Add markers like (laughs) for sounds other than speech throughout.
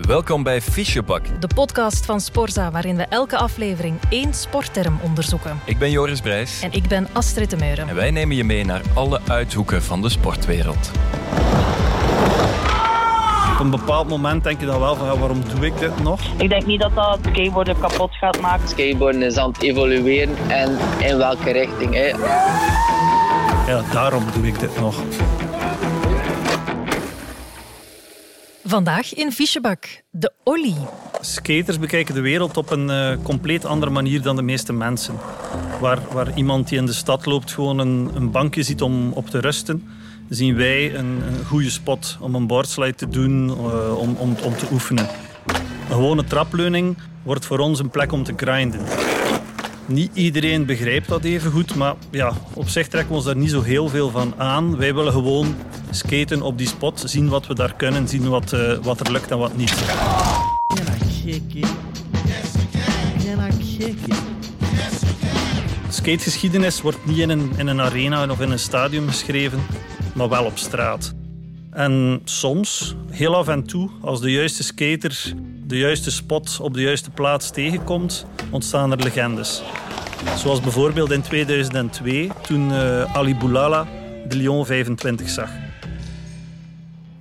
Welkom bij Fischebak. De podcast van Sporza, waarin we elke aflevering één sportterm onderzoeken. Ik ben Joris Brijs. En ik ben Astrid de Meuren. En wij nemen je mee naar alle uithoeken van de sportwereld. Op een bepaald moment denk je dan wel van ja, waarom doe ik dit nog? Ik denk niet dat dat skateboarden kapot gaat maken. Skateboarden is aan het evolueren en in welke richting. Hè? Ja, daarom doe ik dit nog. Vandaag in Fischebak, de Ollie. Skaters bekijken de wereld op een uh, compleet andere manier dan de meeste mensen. Waar, waar iemand die in de stad loopt gewoon een, een bankje ziet om op te rusten, zien wij een, goede spot om een boardslide te doen, uh, om, om, om te oefenen. Een gewone trapleuning wordt voor ons een plek om te grinden. Niet iedereen begrijpt dat even goed, maar ja, op zich trekken we ons daar niet zo heel veel van aan. Wij willen gewoon skaten op die spot, zien wat we daar kunnen, zien wat, uh, wat er lukt en wat niet. Can I kick I kick? Skategeschiedenis wordt niet in een, in een arena of in een stadion geschreven, maar wel op straat. En soms, heel af en toe, als de juiste skater de juiste spot op de juiste plaats tegenkomt, ontstaan er legendes. Zoals bijvoorbeeld in 2002, toen uh, Ali Boulala de Lyon 25 zag.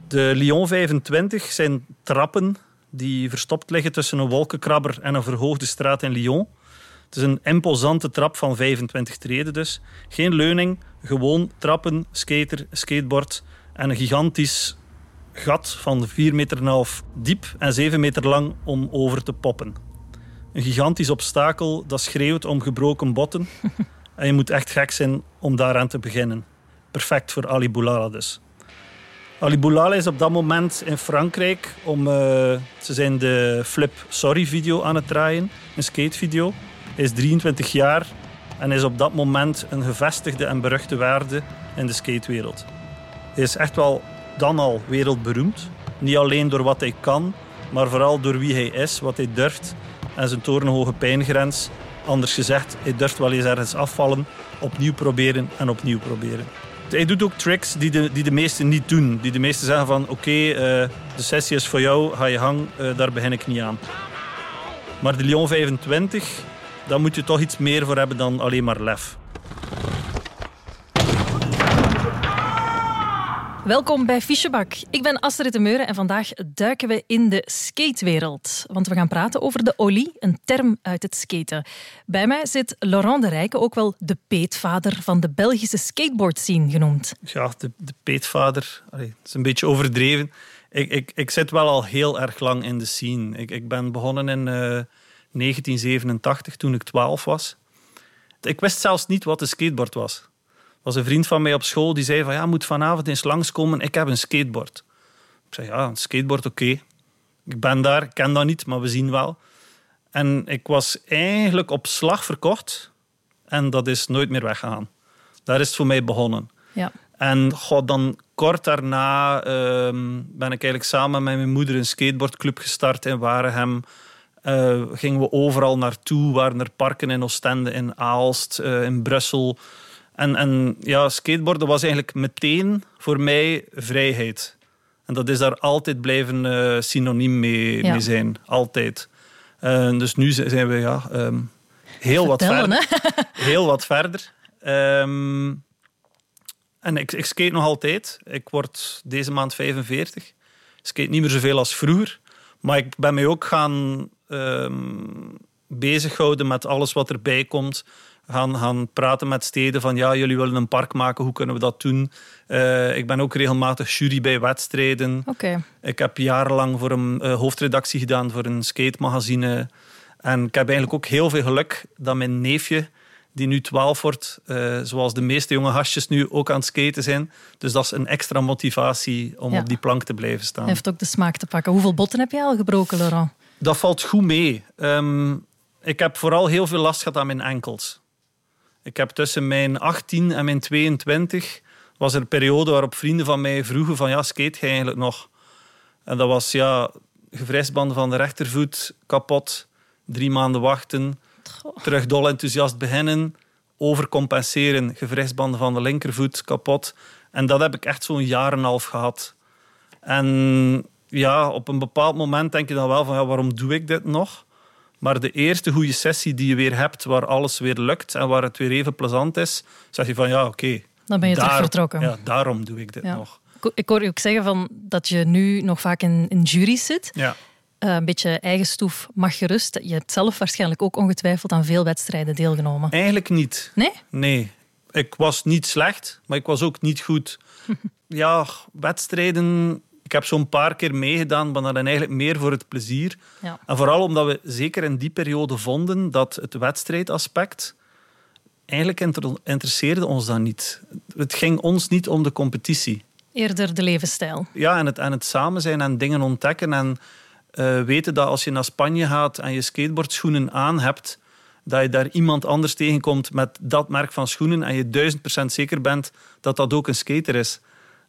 De Lyon 25 zijn trappen die verstopt liggen tussen een wolkenkrabber en een verhoogde straat in Lyon. Het is een imposante trap van 25 treden dus. Geen leuning, gewoon trappen, skater, skateboard en een gigantisch gat van 4,5 meter diep en 7 meter lang om over te poppen. Een gigantisch obstakel dat schreeuwt om gebroken botten. (laughs) en je moet echt gek zijn om daaraan te beginnen. Perfect voor Ali Boulala dus. Ali Boulala is op dat moment in Frankrijk om... Uh, ze zijn de Flip Sorry video aan het draaien. Een skatevideo. Hij is 23 jaar en is op dat moment een gevestigde en beruchte waarde in de skatewereld. Hij is echt wel dan al wereldberoemd. Niet alleen door wat hij kan, maar vooral door wie hij is, wat hij durft en zijn torenhoge pijngrens. Anders gezegd, hij durft wel eens ergens afvallen, opnieuw proberen en opnieuw proberen. Hij doet ook tricks die de, die de meesten niet doen. Die de meesten zeggen van oké, uh, de sessie is voor jou, ga je gang, uh, daar begin ik niet aan. Maar de Lyon 25, daar moet je toch iets meer voor hebben dan alleen maar lef. Welkom bij Fischebak. Ik ben Astrid de Meuren en vandaag duiken we in de skatewereld. Want we gaan praten over de Ollie, een term uit het skaten. Bij mij zit Laurent de Rijken, ook wel de peetvader van de Belgische skateboard scene genoemd. Ja, de, de peetvader, allee, dat is een beetje overdreven. Ik, ik, ik zit wel al heel erg lang in de scene. Ik, ik ben begonnen in uh, 1987, toen ik 12 was. Ik wist zelfs niet wat een skateboard was was een vriend van mij op school die zei van ja, moet vanavond eens langskomen, ik heb een skateboard. Ik zei ja, een skateboard, oké. Ik ben daar, ik ken dat niet, maar we zien wel. En ik was eigenlijk op slag verkocht en dat is nooit meer weggegaan. Daar is het voor mij begonnen. Ja. En god, dan kort daarna um, ben ik eigenlijk samen met mijn moeder een skateboardclub gestart in Waregem. Uh, gingen we overal naartoe, waren er parken in Oostende, in Aalst, uh, in Brussel. En, en ja, skateboarden was eigenlijk meteen voor mij vrijheid. En dat is daar altijd blijven uh, synoniem mee, ja. mee, zijn. Altijd. Uh, dus nu zijn we ja, um, (laughs) heel, wat verder, heel wat verder. Um, en ik, ik skate nog altijd. Ik word deze maand 45. Ik skate niet meer zoveel als vroeger. Maar ik ben mij ook gaan um, bezighouden met alles wat erbij komt gaan, gaan praten met steden van ja, jullie willen een park maken, hoe kunnen we dat doen? Uh, ik ben ook regelmatig jury bij wedstrijden. Okay. Ik heb jarenlang voor een uh, hoofdredactie gedaan voor een skatemagazine. En ik heb eigenlijk ook heel veel geluk dat mijn neefje, die nu 12 wordt, uh, zoals de meeste jonge hasjes nu ook aan het skaten zijn. Dus dat is een extra motivatie om ja. op die plank te blijven staan. Hij heeft ook de smaak te pakken. Hoeveel botten heb je al gebroken, Laurent? Dat valt goed mee. Um, ik heb vooral heel veel last gehad aan mijn enkels. Ik heb tussen mijn 18 en mijn 22 was er een periode waarop vrienden van mij vroegen van ja, skate je eigenlijk nog? En dat was ja, gevrijsbanden van de rechtervoet kapot, drie maanden wachten, Goh. terug dol enthousiast beginnen, overcompenseren, gevrijsbanden van de linkervoet kapot. En dat heb ik echt zo'n jaar en een half gehad. En ja, op een bepaald moment denk je dan wel van ja, waarom doe ik dit nog? Maar de eerste goede sessie die je weer hebt, waar alles weer lukt en waar het weer even plezant is, zeg je van ja, oké. Dan ben je terug vertrokken. Ja, daarom doe ik dit Ja. nog. Ik- hoor je ook zeggen van dat je nu nog vaak in, in jury's zit. Ja. Eh, een beetje eigen stoef mag gerust. Je hebt zelf waarschijnlijk ook ongetwijfeld aan veel wedstrijden deelgenomen. Eigenlijk niet. Nee? Nee. Ik was niet slecht, maar ik was ook niet goed. (laughs) ja, wedstrijden... Ik heb zo'n paar keer meegedaan, maar dan eigenlijk meer voor het plezier. Ja. En vooral omdat we zeker in die periode vonden dat het wedstrijdaspect... Eigenlijk inter- interesseerde ons dat niet. Het ging ons niet om de competitie. Eerder de levensstijl. Ja, en het, en het samen zijn en dingen ontdekken. En eh, weten dat als je naar Spanje gaat en je skateboardschoenen aan hebt, dat je daar iemand anders tegenkomt met dat merk van schoenen en je duizend procent zeker bent dat dat ook een skater is.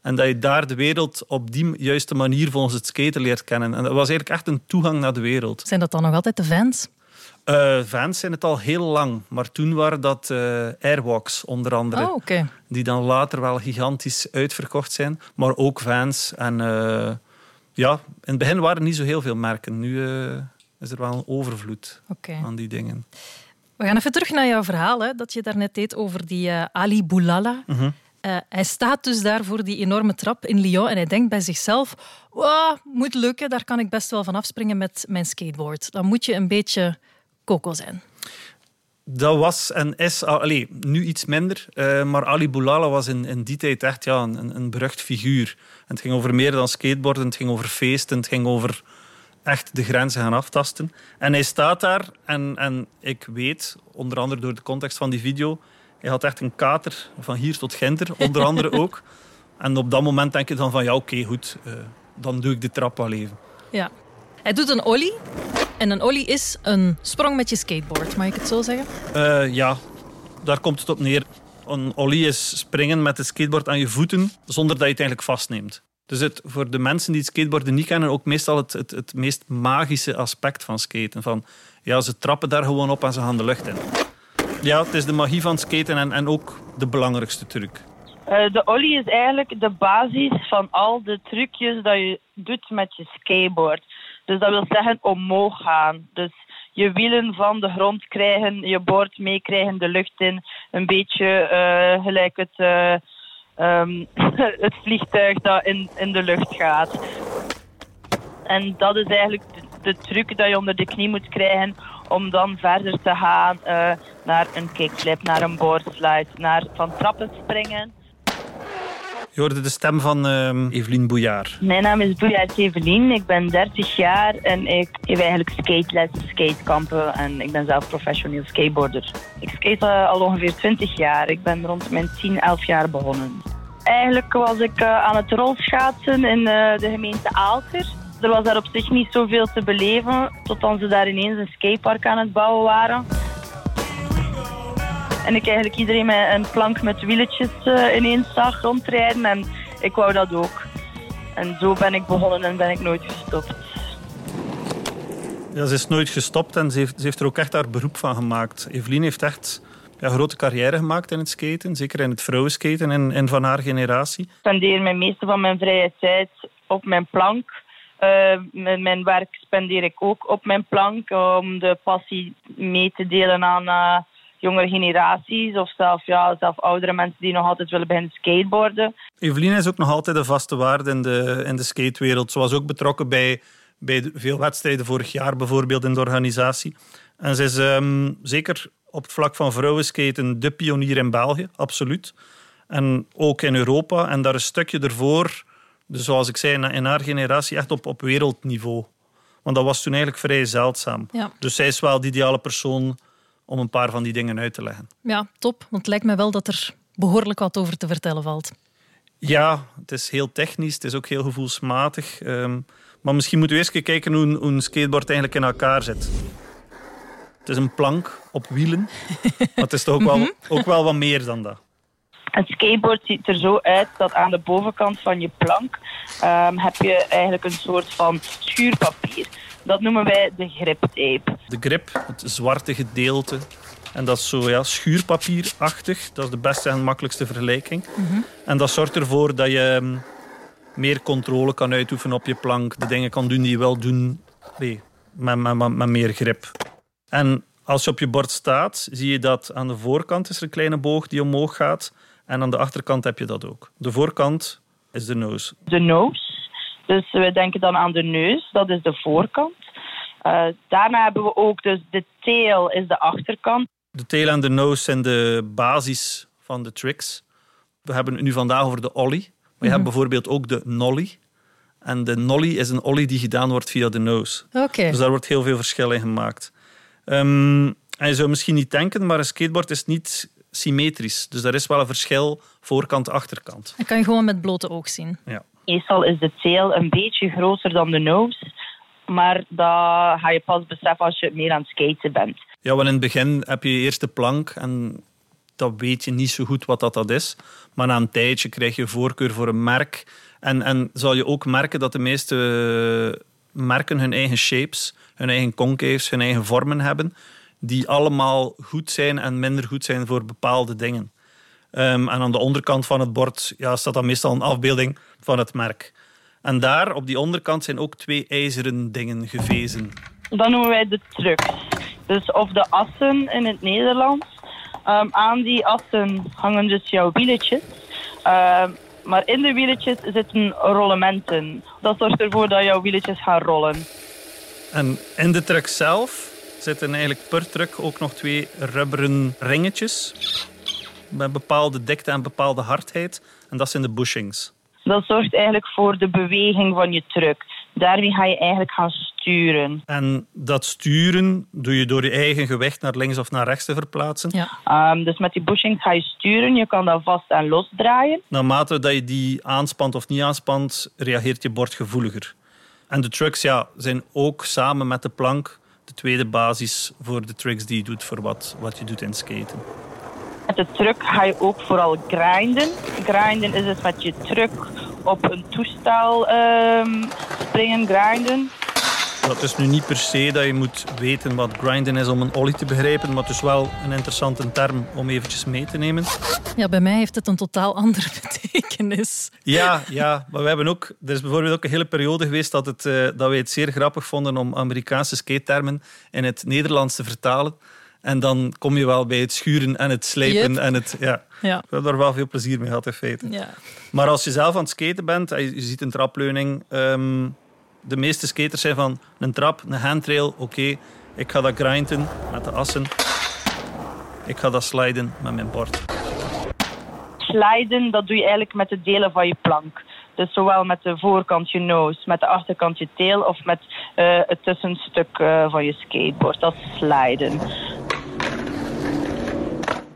En dat je daar de wereld op die juiste manier volgens het skaten leert kennen. En dat was eigenlijk echt een toegang naar de wereld. Zijn dat dan nog altijd de fans? Eh fans zijn het al heel lang, maar toen waren dat eh, Airwalks onder andere Oh, die dan later wel gigantisch uitverkocht zijn, maar ook fans. En eh, ja, in het begin waren er niet zo heel veel merken. Nu is er wel een overvloed aan die dingen. We gaan even terug naar jouw verhaal, hè, dat je daarnet deed over die Ali Boulala. Mhm. Eh, hij staat dus daar voor die enorme trap in Lyon en hij denkt bij zichzelf, "Wauw, moet lukken, daar kan ik best wel van afspringen met mijn skateboard. Dan moet je een beetje coco zijn. Dat was en is, allee, nu iets minder, eh, maar Ali Boulala was in, in die tijd echt ja, een, een berucht figuur. Het ging over meer dan skateboarden, het ging over feesten, het ging over echt de grenzen gaan aftasten. En hij staat daar en, en ik weet, onder andere door de context van die video, hij had echt een kater van hier tot Ginter, onder andere (laughs) ook. En op dat moment denk je dan van ja, oké, goed, eh, dan doe ik de trap wel even. Ja. Hij doet een ollie. En een ollie is een sprong met je skateboard, mag ik het zo zeggen? Eh, ja, daar komt het op neer. Een ollie is springen met het skateboard aan je voeten zonder dat je het eigenlijk vastneemt. Dus het, voor de mensen die het skateboarden niet kennen, ook meestal het, het, het meest magische aspect van skaten. Van, ja, ze trappen daar gewoon op en ze gaan de lucht in. Ja, het is de magie van skaten en, en ook de belangrijkste truc. Eh, de ollie is eigenlijk de basis van al de trucjes dat je doet met je skateboard. Dus dat wil zeggen omhoog gaan. Dus je wielen van de grond krijgen, je boord meekrijgen de lucht in. Een beetje eh, gelijk het, eh, ehm, (laughs) het vliegtuig dat in, in de lucht gaat. En dat is eigenlijk de, de truc dat je onder de knie moet krijgen om dan verder te gaan eh, naar een kickflip, naar een boardslide, naar van trappen springen. Je hoorde de stem van ehm Evelien Bouillard. Mijn naam is Boejaert Evelien, ik ben 30 jaar en ik geef eigenlijk skatelessen, skatekampen en ik ben zelf professioneel skateboarder. Ik skate eh, al ongeveer 20 jaar, ik ben rond mijn 10, 11 jaar begonnen. Eigenlijk was ik eh, aan het rolschaatsen in de gemeente Aalter. Er was daar op zich niet zoveel te beleven, totdat ze daar ineens een skatepark aan het bouwen waren. En ik eigenlijk iedereen met een plank met wieletjes eh, ineens zag rondrijden. En ik wou dat ook. En zo ben ik begonnen en ben ik nooit gestopt. Ja, ze is nooit gestopt en ze heeft, ze heeft er ook echt haar beroep van gemaakt. Evelien heeft echt ja, een grote carrière gemaakt in het skaten. Zeker in het vrouwenskaten en, en van haar generatie. Ik spendeer mijn meeste van mijn vrije tijd op mijn plank. Eh, mijn, werk spendeer ik ook op mijn plank om de passie mee te delen aan eh, jongere generaties of zelf, ja, zelf oudere mensen die nog altijd willen beginnen skateboarden. Evelien is ook nog altijd een vaste waarde in de, in de skatewereld. Ze was ook betrokken bij, bij veel wedstrijden vorig jaar, bijvoorbeeld in de organisatie. En ze is ehm, zeker op het vlak van vrouwenskaten de pionier in België, absoluut. En ook in Europa. En daar een stukje ervoor, dus zoals ik zei, in- haar generatie echt op, op wereldniveau. Want dat was toen eigenlijk vrij zeldzaam. Ja. Dus zij is wel de ideale persoon om een paar van die dingen uit te leggen. Ja, top. Want het lijkt me wel dat er behoorlijk wat over te vertellen valt. Ja, het is heel technisch, het is ook heel gevoelsmatig. ehm, maar misschien moeten we eerst eens kijken hoe een, hoe een skateboard eigenlijk in elkaar zit. Het is een plank op wielen, (laughs) maar het is toch ook wel, ook wel wat meer dan dat. Een skateboard ziet er zo uit dat aan de bovenkant van je plank ehm, heb je eigenlijk een soort van schuurpapier. Dat noemen wij de griptape. De grip, het zwarte gedeelte, en dat is zo ja, schuurpapierachtig. Dat is de beste en makkelijkste vergelijking. En dat zorgt ervoor dat je, ehm, meer controle kan uitoefenen op je plank. De dingen kan doen die je wil doen. Nee, met, met, met, met meer grip. En als je op je bord staat, zie je dat aan de voorkant is er een kleine boog die omhoog gaat. En aan de achterkant heb je dat ook. De voorkant is de nose. De nose. Dus we denken dan aan de neus, dat is de voorkant. Uh, daarna hebben we ook dus de tail is de achterkant. De tail en de nose zijn de basis van de tricks. We hebben het nu vandaag over de ollie. Maar je Mhm. hebt bijvoorbeeld ook de nollie. En de nollie is een ollie die gedaan wordt via de nose. Oké. Dus daar wordt heel veel verschil in gemaakt. Ehm, en je zou misschien niet denken, maar een skateboard is niet symmetrisch. Dus daar is wel een verschil voorkant-achterkant. Dat kan je gewoon met blote oog zien. Ja. Meestal is de tail een beetje groter dan de nose. Maar dat ga je pas beseffen als je meer aan het skaten bent. Ja, want in het begin heb je je eerste plank en dat weet je niet zo goed wat dat, dat is. Maar na een tijdje krijg je voorkeur voor een merk. En, en zal je ook merken dat de meeste merken hun eigen shapes, hun eigen concaves, hun eigen vormen hebben, die allemaal goed zijn en minder goed zijn voor bepaalde dingen. Ehm, en aan de onderkant van het bord ja, staat dan meestal een afbeelding van het merk. En daar, op die onderkant, zijn ook twee ijzeren dingen gevezen. Dat noemen wij de trucks. Dus of de assen in het Nederlands. Ehm, aan die assen hangen dus jouw wieletjes. Ehm, maar in de wieletjes zitten rollementen. Dat zorgt ervoor dat jouw wieletjes gaan rollen. En in de truck zelf zitten eigenlijk per truck ook nog twee rubberen ringetjes. Met bepaalde dikte en bepaalde hardheid. En dat zijn de bushings. Dat zorgt eigenlijk voor de beweging van je truck. Daarmee ga je eigenlijk gaan sturen. En dat sturen doe je door je eigen gewicht naar links of naar rechts te verplaatsen. Ja. Ehm, dus met die bushings ga je sturen. Je kan dat vast en los draaien. Naarmate dat je die aanspant of niet aanspant, reageert je bord gevoeliger. En de trucks ja, zijn ook samen met de plank de tweede basis voor de tricks die je doet voor wat, wat je doet in skaten. Met de truck ga je ook vooral grinden. Grinden is dus met je truck op een toestel ehm, springen, grinden. Dat is nu niet per se dat je moet weten wat grinden is om een ollie te begrijpen, maar het is wel een interessante term om eventjes mee te nemen. ja, bij mij heeft het een totaal andere (laughs) betekenis. Ja, ja, maar we hebben ook, er is bijvoorbeeld ook een hele periode geweest dat, het, eh, dat wij het zeer grappig vonden om Amerikaanse skatetermen in het Nederlands te vertalen. En dan kom je wel bij het schuren en het slijpen. Yep. En het, ja. Ja. We hebben daar wel veel plezier mee gehad in feite. Ja. Maar als je zelf aan het skaten bent, en je je ziet een trapleuning. ehm, de meeste skaters zijn van een trap, een handrail, oké. ik ga dat grinden met de assen. Ik ga dat sliden met mijn bord. Sliden, dat doe je eigenlijk met de delen van je plank. Dus zowel met de voorkant je nose, met de achterkant je tail of met eh, het tussenstuk eh, van je skateboard. Dat is sliden.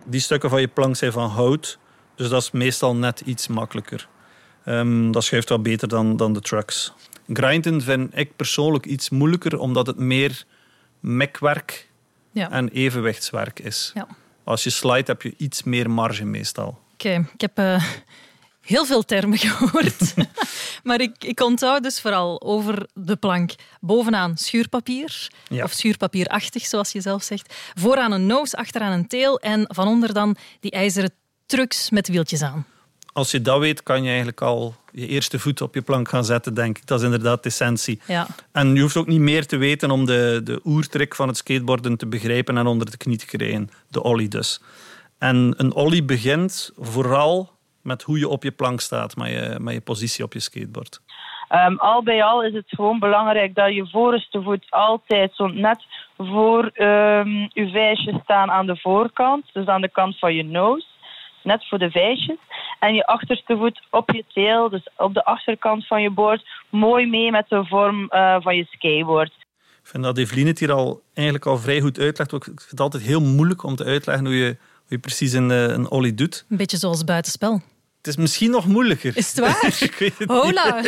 Die stukken van je plank zijn van hout, dus dat is meestal net iets makkelijker. Ehm, dat schuift wel beter dan, dan de trucks. Grinden vind ik persoonlijk iets moeilijker, omdat het meer mekwerk Ja. en evenwichtswerk is. Ja. Als je slide heb je iets meer marge meestal. Oké, ik heb eh, heel veel termen (laughs) gehoord. (laughs) maar ik, ik onthoud dus vooral over de plank. Bovenaan schuurpapier, Ja. of schuurpapierachtig, zoals je zelf zegt. Vooraan een nose, achteraan een tail en van onder dan die ijzeren trucks met wieltjes aan. Als je dat weet, kan je eigenlijk al je eerste voet op je plank gaan zetten, denk ik. Dat is inderdaad de essentie. Ja. En je hoeft ook niet meer te weten om de, de oertrick van het skateboarden te begrijpen en onder de knie te krijgen. De ollie dus. En een ollie begint vooral met hoe je op je plank staat, met je, met je positie op je skateboard. Ehm, al bij al is het gewoon belangrijk dat je voorste voet altijd zo net voor ehm, je vijsjes staan aan de voorkant. Dus aan de kant van je nose. Net voor de vijsjes. En je achterste voet op je tail, dus op de achterkant van je board. Mooi mee met de vorm eh, van je skateboard. Ik vind dat Evelien het hier al, eigenlijk al vrij goed uitlegt. Ik vind het altijd heel moeilijk om te uitleggen hoe je, hoe je precies een, eh, een ollie doet. Een beetje zoals buitenspel. Het is misschien nog moeilijker. Is het waar? (laughs) ik weet het niet. Hola!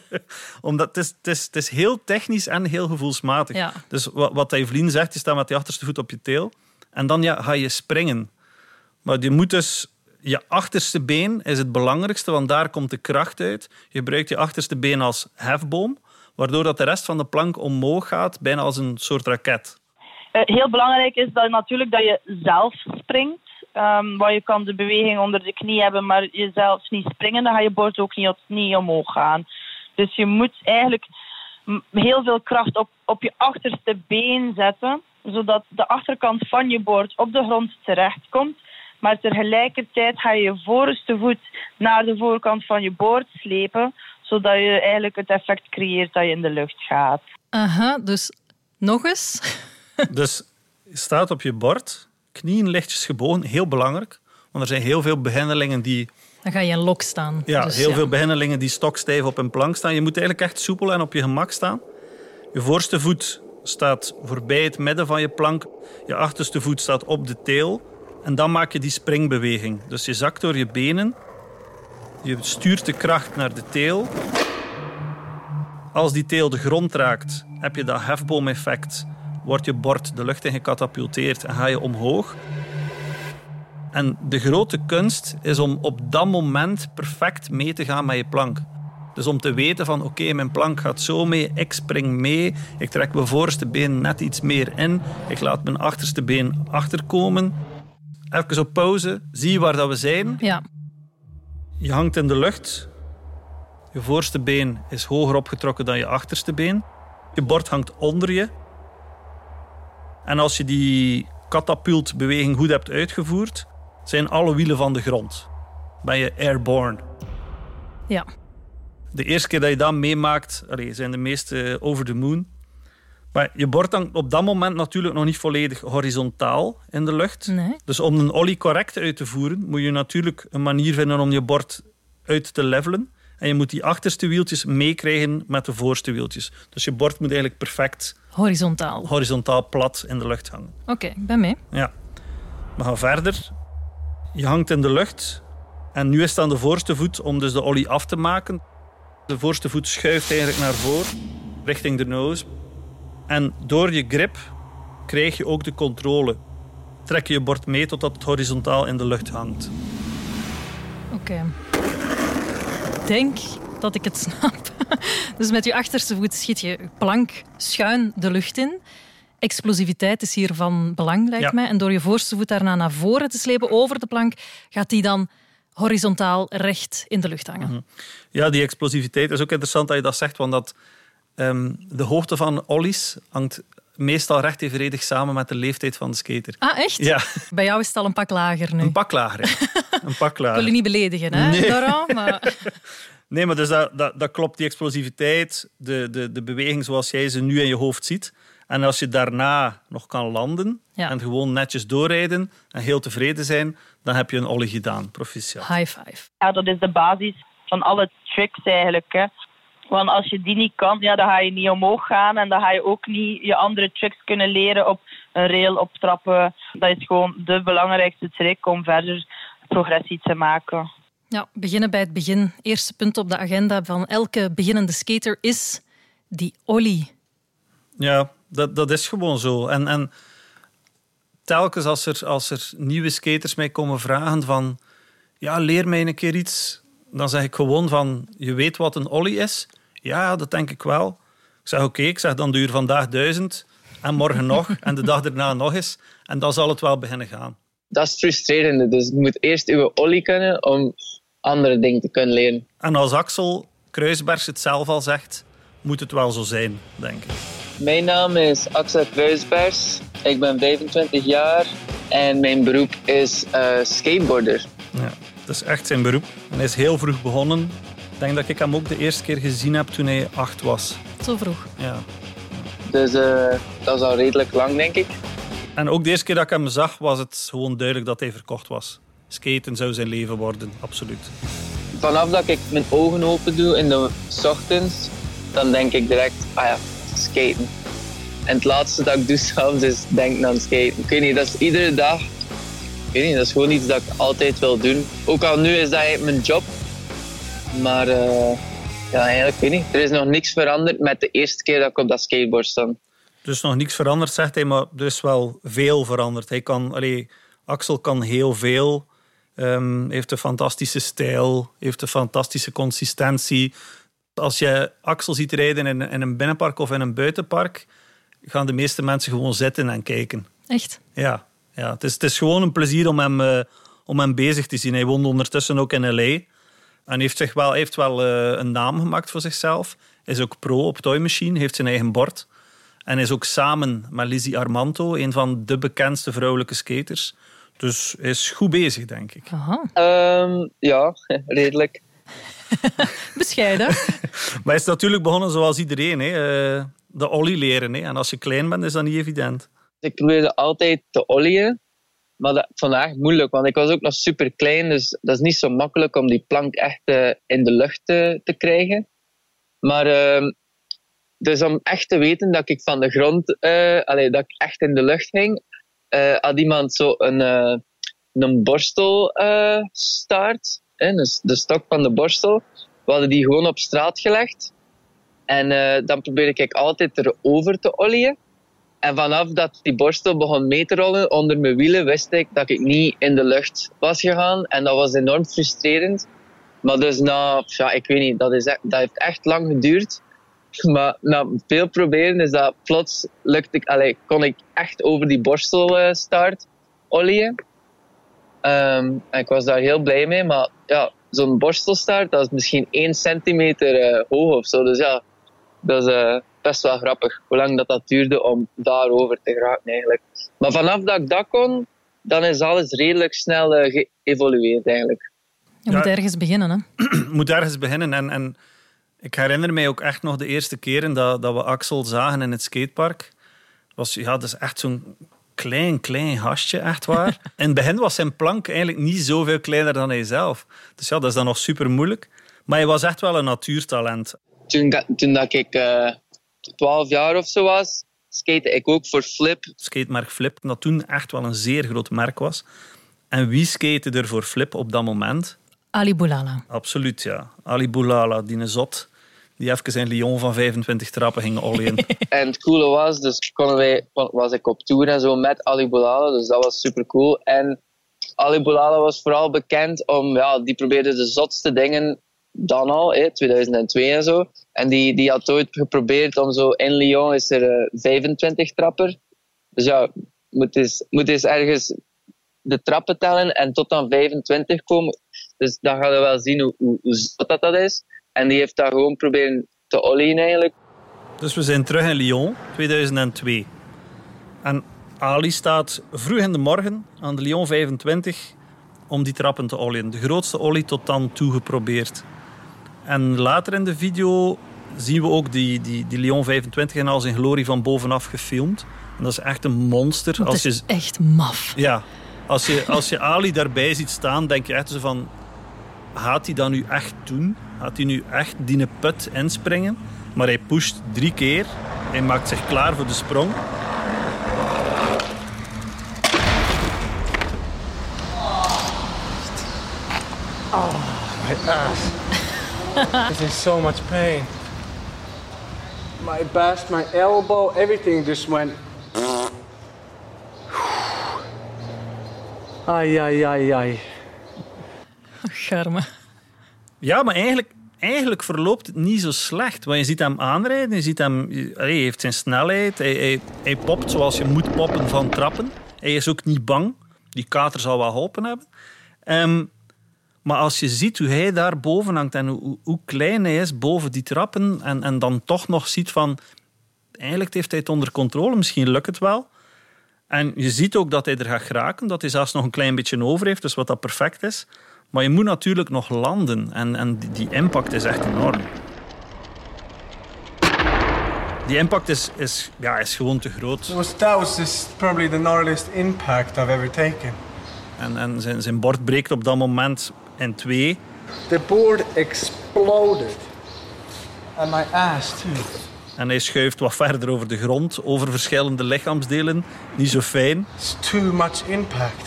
(laughs) Omdat het is, het, is, het is heel technisch en heel gevoelsmatig. Ja. Dus wat, wat Evelien zegt, je staat met je achterste voet op je teel. En dan ja, ga je springen. Maar je moet dus... Je achterste been is het belangrijkste, want daar komt de kracht uit. Je gebruikt je achterste been als hefboom, waardoor dat de rest van de plank omhoog gaat, bijna als een soort raket. Eh, heel belangrijk is dat natuurlijk dat je zelf springt. Ehm waar je kan de beweging onder de knie hebben, maar jezelf niet springen, dan ga je bord ook niet, omhoog gaan. Dus je moet eigenlijk heel veel kracht op, op je achterste been zetten, zodat de achterkant van je bord op de grond terechtkomt. Maar tegelijkertijd ga je je voorste voet naar de voorkant van je boord slepen, zodat je eigenlijk het effect creëert dat je in de lucht gaat. Aha, dus nog eens. (laughs) Dus je staat op je bord, knieën lichtjes gebogen, heel belangrijk. Want er zijn heel veel beginnelingen die, Dan ga je in lok staan. ja, Dus heel ja. veel beginnelingen die stokstijf op een plank staan. Je moet eigenlijk echt soepel en op je gemak staan. Je voorste voet staat voorbij het midden van je plank. Je achterste voet staat op de teel. En dan maak je die springbeweging. Dus je zakt door je benen. Je stuurt de kracht naar de teel. Als die teel de grond raakt, heb je dat hefboomeffect. Wordt je bord de lucht in gecatapulteerd en ga je omhoog. En de grote kunst is om op dat moment perfect mee te gaan met je plank. Dus om te weten van oké, mijn plank gaat zo mee, ik spring mee, ik trek mijn voorste been net iets meer in, ik laat mijn achterste been achterkomen. Even op pauze, zie waar dat we zijn. Ja, Je hangt in de lucht. Je voorste been is hoger opgetrokken dan je achterste been. Je bord hangt onder je. En als je die katapultbeweging goed hebt uitgevoerd, zijn alle wielen van de grond. Ben je airborne. ja. De eerste keer dat je dat meemaakt, allee, zijn de meeste over the moon. Maar je bord hangt op dat moment natuurlijk nog niet volledig horizontaal in de lucht. Nee. Dus om een ollie correct uit te voeren, moet je natuurlijk een manier vinden om je bord uit te levelen. En je moet die achterste wieltjes meekrijgen met de voorste wieltjes. Dus je bord moet eigenlijk perfect Horizontaal. horizontaal plat in de lucht hangen. Oké, ik ben mee. Ja. We gaan verder. Je hangt in de lucht. En nu is het aan de voorste voet om dus de ollie af te maken. De voorste voet schuift eigenlijk naar voren, richting de nose. En door je grip krijg je ook de controle. Trek je je bord mee totdat het horizontaal in de lucht hangt. Oké. Ik denk dat ik het (laughs) snap. Dus met je achterste voet schiet je je plank schuin de lucht in. Explosiviteit is hier van belang, lijkt Ja. mij. En door je voorste voet daarna naar voren te slepen over de plank, gaat die dan horizontaal recht in de lucht hangen. Ja, die explosiviteit is ook interessant dat je dat zegt, want dat, ehm, de hoogte van ollies hangt meestal recht evenredig samen met de leeftijd van de skater. Ah, echt? Ja, Bij jou is het al een pak lager nu. een pak lager. hè. (laughs) Een pak Ik wil lager. je niet beledigen, hè, Nee. Laurent? Maar... (laughs) Nee, maar dus dat, dat, dat klopt, die explosiviteit, de, de, de beweging zoals jij ze nu in je hoofd ziet. En als je daarna nog kan landen Ja. en gewoon netjes doorrijden en heel tevreden zijn, dan heb je een ollie gedaan. Proficiat. High five. Ja, dat is de basis van alle tricks eigenlijk. Hè. Want als je die niet kan, ja, dan ga je niet omhoog gaan en dan ga je ook niet je andere tricks kunnen leren op een rail, op trappen. Dat is gewoon de belangrijkste trick om verder progressie te maken. Ja, beginnen bij het begin. Eerste punt op de agenda van elke beginnende skater is die ollie. Ja, dat, dat is gewoon zo. En, en telkens als er, als er nieuwe skaters mij komen vragen van... Ja, leer mij een keer iets. Dan zeg ik gewoon van... Je weet wat een ollie is? Ja, dat denk ik wel. Ik zeg oké, ik zeg dan duur vandaag duizend. En morgen nog. (laughs) En de dag daarna nog eens. En dan zal het wel beginnen gaan. Dat is frustrerend. Dus je moet eerst je ollie kunnen om andere dingen te kunnen leren. En als Axel Kruisbergs het zelf al zegt... Moet het wel zo zijn, denk ik. Mijn naam is Axel Kruisbergs. Ik ben 25 jaar en mijn beroep is eh, skateboarder. Ja, dat is echt zijn beroep. En hij is heel vroeg begonnen. Ik denk dat ik hem ook de eerste keer gezien heb toen hij acht was. Zo vroeg. Ja. Dus eh, dat is al redelijk lang, denk ik. En ook de eerste keer dat ik hem zag, was het gewoon duidelijk dat hij verkocht was. Skaten zou zijn leven worden, absoluut. Vanaf dat ik mijn ogen open doe in de ochtends, dan denk ik direct, ah ja, skaten. En het laatste dat ik doe (laughs) s'avonds is denken aan skaten. Ik weet niet, dat is iedere dag. Ik weet niet, dat is gewoon iets dat ik altijd wil doen. Ook al nu is dat mijn job. Maar eh, ja, eigenlijk weet ik niet. Er is nog niks veranderd met de eerste keer dat ik op dat skateboard stond. Dus nog niks veranderd, zegt hij, maar er is wel veel veranderd. Hij kan, allee, Axel kan heel veel. Ehm, heeft een fantastische stijl, heeft een fantastische consistentie. Als je Axel ziet rijden in, in een binnenpark of in een buitenpark, gaan de meeste mensen gewoon zitten en kijken. Echt? Ja, Ja, het, is, het is gewoon een plezier om hem, eh, om hem bezig te zien. Hij woont ondertussen ook in L.A. En heeft, zich wel, heeft wel eh, een naam gemaakt voor zichzelf. Is ook pro op Toy Machine, heeft zijn eigen bord. En is ook samen met Lizzie Armanto een van de bekendste vrouwelijke skaters. Dus hij is goed bezig, denk ik. Aha, Ehm, ja, (laughs) redelijk. (laughs) bescheiden. (laughs) Maar hij is natuurlijk begonnen zoals iedereen. Hè. eh, de ollie leren. Hè. En als je klein bent, is dat niet evident. Ik probeerde altijd te ollieën. Maar dat echt moeilijk, want ik was ook nog super klein. Dus dat is niet zo makkelijk om die plank echt eh, in de lucht te, te krijgen. Maar ehm, dus om echt te weten dat ik van de grond, eh dat ik echt in de lucht ging, eh, had iemand zo een, eh, een borstelstaart, eh, dus de stok van de borstel. We hadden die gewoon op straat gelegd. En eh, dan probeerde ik altijd erover te ollieën. En vanaf dat die borstel begon mee te rollen onder mijn wielen, wist ik dat ik niet in de lucht was gegaan. En dat was enorm frustrerend. Maar dus na, ja, ik weet niet, dat, is, echt- dat heeft echt lang geduurd. (laughs) Maar na veel proberen is dat plots lukte ik, allee, kon ik echt over die borstelstaart ollieën. Ehm, en ik was daar heel blij mee. Maar ja, zo'n borstelstaart, dat is misschien 1 centimeter eh, hoog of zo. Dus ja, dat is eh, best wel grappig. Hoe lang dat, dat duurde om daarover te geraken eigenlijk. Maar vanaf dat ik dat kon, dan is alles redelijk snel eh, geëvolueerd eigenlijk. Je Ja. moet ergens beginnen, hè. (clears throat) Je moet ergens beginnen. En, en ik herinner mij ook echt nog de eerste keren dat, dat we Axel zagen in het skatepark. Was, ja, dat is echt zo'n klein, klein gastje, echt waar. (laughs) In het begin was zijn plank eigenlijk niet zoveel kleiner dan hij zelf. Dus ja, dat is dan nog super moeilijk. Maar hij was echt wel een natuurtalent. Toen, dat- toen dat ik eh 12 jaar of zo was, skate ik ook voor Flip. Skatemerk Flip, dat toen echt wel een zeer groot merk was. En wie skate er voor Flip op dat moment? Ali Boulala. Absoluut, ja. Ali Boulala, die een zot, die even in Lyon van 25 trappen ging ollien. (laughs) En het coole was, dus konden wij, was ik op tour en zo met Ali Boulala, dus dat was super cool. En Ali Boulala was vooral bekend om, ja, die probeerde de zotste dingen dan al, hè, 2002 en zo. En die, die had ooit geprobeerd om zo, in Lyon is er eh, 25 trapper. Dus ja, moet eens, moet eens ergens de trappen tellen en tot dan 25 komen. Dus dan gaan we wel zien hoe, hoe, zot dat, dat is. En die heeft dat gewoon proberen te ollien eigenlijk. Dus we zijn terug in Lyon, 2002. En Ali staat vroeg in de morgen aan de Lyon 25 om die trappen te ollien. De grootste ollie tot dan toe geprobeerd. En later in de video zien we ook die, die, die Lyon 25 in al zijn glorie van bovenaf gefilmd. En dat is echt een monster. Dat Als je, is echt maf. ja, als je, als je Ali daarbij ziet staan, denk je echt zo van... Gaat hij dat nu echt doen? Gaat hij nu echt die put inspringen? Maar hij pusht drie keer. Hij maakt zich klaar voor de sprong. My ass. This is so much pain. My bust, my elbow, everything just went. Ai, ai, ai, ai. Garme. Ja, maar eigenlijk, eigenlijk verloopt het niet zo slecht. Want je ziet hem aanrijden, je ziet hem... Hij heeft zijn snelheid, hij, hij, hij popt zoals je moet poppen van trappen. Hij is ook niet bang. Die kater zal wel geholpen hebben. Ehm, maar als je ziet hoe hij daar boven hangt en hoe, klein hij is boven die trappen en, en dan toch nog ziet van... Eigenlijk heeft hij het onder controle, misschien lukt het wel. En je ziet ook dat hij er gaat geraken, dat hij zelfs nog een klein beetje over heeft, dus wat dat perfect is. Maar je moet natuurlijk nog landen en, en die, die impact is echt enorm. Die impact is, is, ja, is gewoon te groot. It was, that was just probably the gnarliest impact I've ever taken. En, en zijn, zijn bord breekt op dat moment in twee. The board exploded. And my ass, too. En hij schuift wat verder over de grond, over verschillende lichaamsdelen. Niet zo fijn. It's too much impact.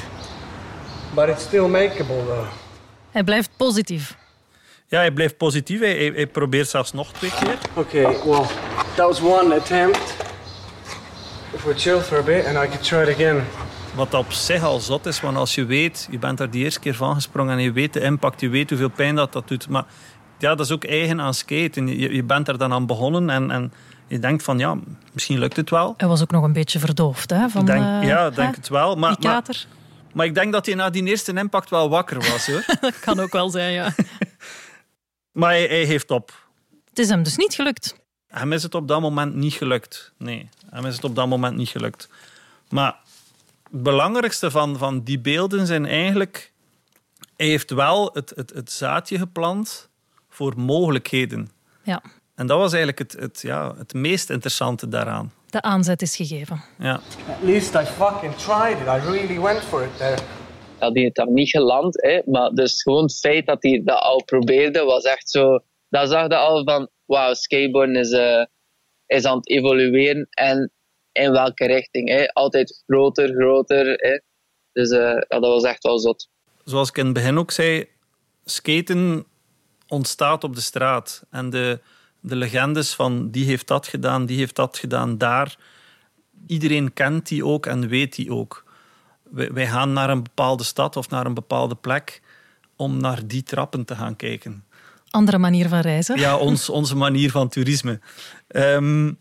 But it's still makeable, though. Hij blijft positief. Ja, hij blijft positief. Hij, hij, hij probeert zelfs nog twee keer. Okay, well, that was one attempt. If we chill for a bit and I could try it again. Wat op zich al zot is, want als je weet, je bent daar die eerste keer van gesprongen en je weet de impact, je weet hoeveel pijn dat dat doet. Maar ja, dat is ook eigen aan skaten. Je, je bent er dan aan begonnen en, en Je denkt van, ja, misschien lukt het wel. Hij was ook nog een beetje verdoofd, hè? Van, denk, eh, ja, hè? denk het wel. Maar, Die maar, kater. maar ik denk dat hij na die eerste impact wel wakker was. Hoor. (laughs) Dat kan ook wel zijn, ja. (laughs) maar hij, hij heeft op. Het is hem dus niet gelukt. Hem is het op dat moment niet gelukt. Nee, hem is het op dat moment niet gelukt. Maar belangrijkste van, van die beelden zijn eigenlijk... Hij heeft wel het, het, het zaadje geplant voor mogelijkheden. Ja, En dat was eigenlijk het, het, ja, het meest interessante daaraan. de aanzet is gegeven. Ja. At least I fucking tried it. I really went for it there. had hij het dan niet geland. Hè? Maar dus gewoon het feit dat hij dat al probeerde, was echt zo... Daar zag je al van, wauw, skateboarden is, eh, is aan het evolueren. En in welke richting. Hè? Altijd groter, groter. Hè? Dus eh, ja, dat was echt wel zot. zoals ik in het begin ook zei, skaten ontstaat op de straat. En de, de legendes van die heeft dat gedaan, die heeft dat gedaan, daar. Iedereen kent die ook en weet die ook. Wij, wij gaan naar een bepaalde stad of naar een bepaalde plek om naar die trappen te gaan kijken. Andere manier van reizen. Ja, ons, onze manier van toerisme. Ehm,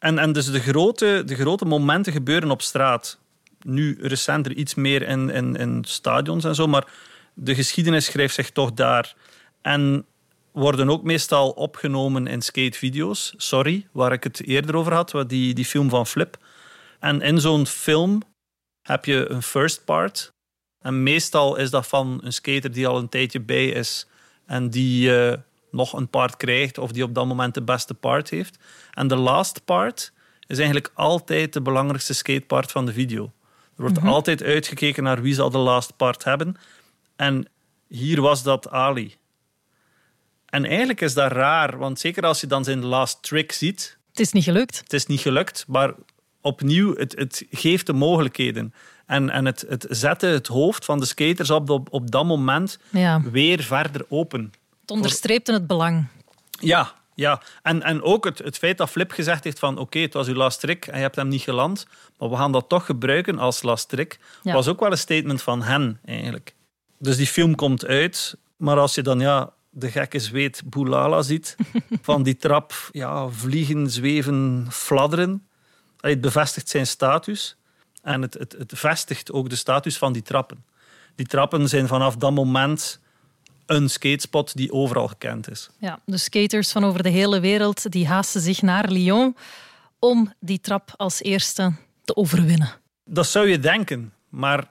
en, en dus de grote, de grote momenten gebeuren op straat. Nu recenter iets meer in, in, in stadions en zo, maar de geschiedenis schrijft zich toch daar. En worden ook meestal opgenomen in skatevideo's. Sorry, waar ik het eerder over had, die, die film van Flip. En in zo'n film heb je een first part. En meestal is dat van een skater die al een tijdje bij is en die eh, nog een part krijgt of die op dat moment de beste part heeft. En de last part is eigenlijk altijd de belangrijkste skatepart van de video. Er wordt altijd uitgekeken naar wie zal de last part hebben. En hier was dat Ali. En eigenlijk is dat raar, want zeker als je dan zijn last trick ziet, Het is niet gelukt. het is niet gelukt, maar opnieuw, het, het geeft de mogelijkheden. En, en het, het zette het hoofd van de skaters op, op, op dat moment Ja, weer verder open. Het onderstreepte het belang. Ja, ja. En, en ook het, het feit dat Flip gezegd heeft van oké, het was uw last trick en je hebt hem niet geland, maar we gaan dat toch gebruiken als last trick, Ja. was ook wel een statement van hen eigenlijk. Dus die film komt uit, maar als je dan ja, de gekke zweet Boulala ziet, (laughs) van die trap ja, vliegen, zweven, fladderen, het bevestigt zijn status en het, het, het vestigt ook de status van die trappen. Die trappen zijn vanaf dat moment een skatespot die overal gekend is. Ja, de skaters van over de hele wereld die haasten zich naar Lyon om die trap als eerste te overwinnen. Dat zou je denken, maar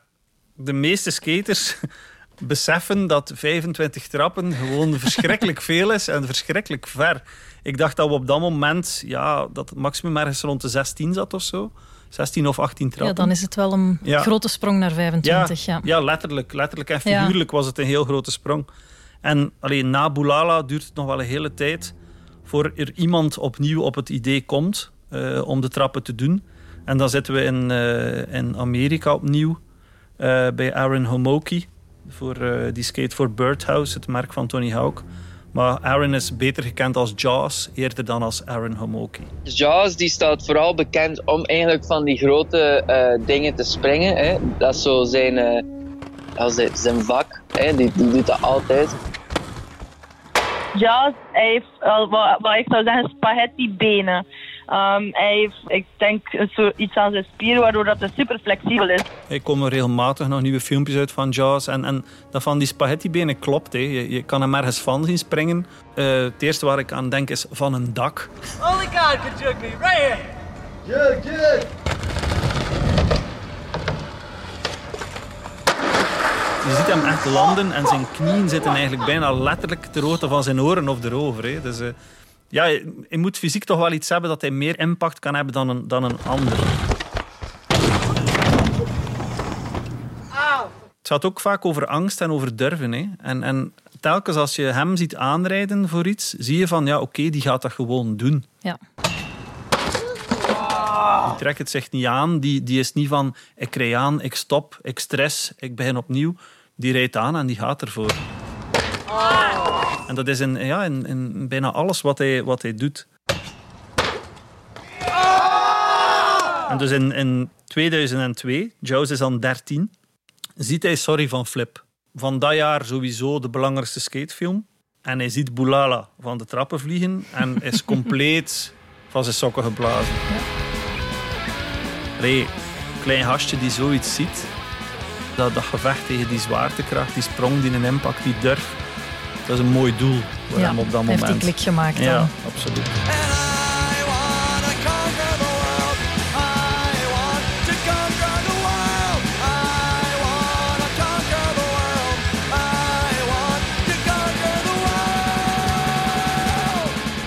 de meeste skaters (laughs) beseffen dat 25 trappen gewoon (laughs) verschrikkelijk veel is en verschrikkelijk ver. Ik dacht dat we op dat moment, ja, dat het maximum ergens rond de 16 zat of zo. 16 of 18 trappen. Ja, dan is het wel een Ja. grote sprong naar 25. Ja. ja, letterlijk, letterlijk en figuurlijk was het een heel grote sprong. En alleen na Boulala duurt het nog wel een hele tijd voor er iemand opnieuw op het idee komt eh, om de trappen te doen. En dan zitten we in, eh, in Amerika opnieuw eh, bij Aaron Homoki. Voor, die skate voor Birdhouse, het merk van Tony Hawk. Maar Aaron is beter gekend als Jaws, eerder dan als Aaron Homoki. Jaws die staat vooral bekend om eigenlijk van die grote eh, dingen te springen. Hè. Dat is zo zijn, eh, zijn, zijn vak. Hè. Die, die doet dat altijd. Ja, hij heeft, wat, wat ik zou zeggen, spaghetti benen. Ehm, hij heeft, ik denk, zo iets aan zijn spieren waardoor dat het super flexibel is. Er komen regelmatig nog nieuwe filmpjes uit van Jaws. En, en dat van die spaghettibenen klopt. Hè. Je, je kan hem ergens van zien springen. Eh, het eerste waar ik aan denk is van een dak. Only God me, right here. Jug, jug. Je ziet hem echt landen en zijn knieën zitten eigenlijk bijna letterlijk ter hoogte van zijn oren of erover. Hè. Dus, eh, ja, hij moet fysiek toch wel iets hebben dat hij meer impact kan hebben dan een, dan een ander. Het gaat ook vaak over angst en over durven. Hè. En, en telkens als je hem ziet aanrijden voor iets, zie je van ja, oké, die gaat dat gewoon doen. Ja. Die trekt het zich niet aan. Die, die is niet van ik rij aan, ik stop, ik stress, ik begin opnieuw. Die rijdt aan en die gaat ervoor. En dat is in, ja, in, bijna alles wat hij, wat hij doet. En dus in, in 2002, Jaws is dan 13, ziet hij Sorry van Flip. Van dat jaar sowieso de belangrijkste skatefilm. En hij ziet Boulala van de trappen vliegen en is compleet (laughs) van zijn sokken geblazen. Allee, klein gastje die zoiets ziet, dat, dat gevecht tegen die zwaartekracht, die sprong, die een impact, die durf, dat is een mooi doel voor Ja, hem op dat hij heeft moment. die klik gemaakt dan. Ja, absoluut.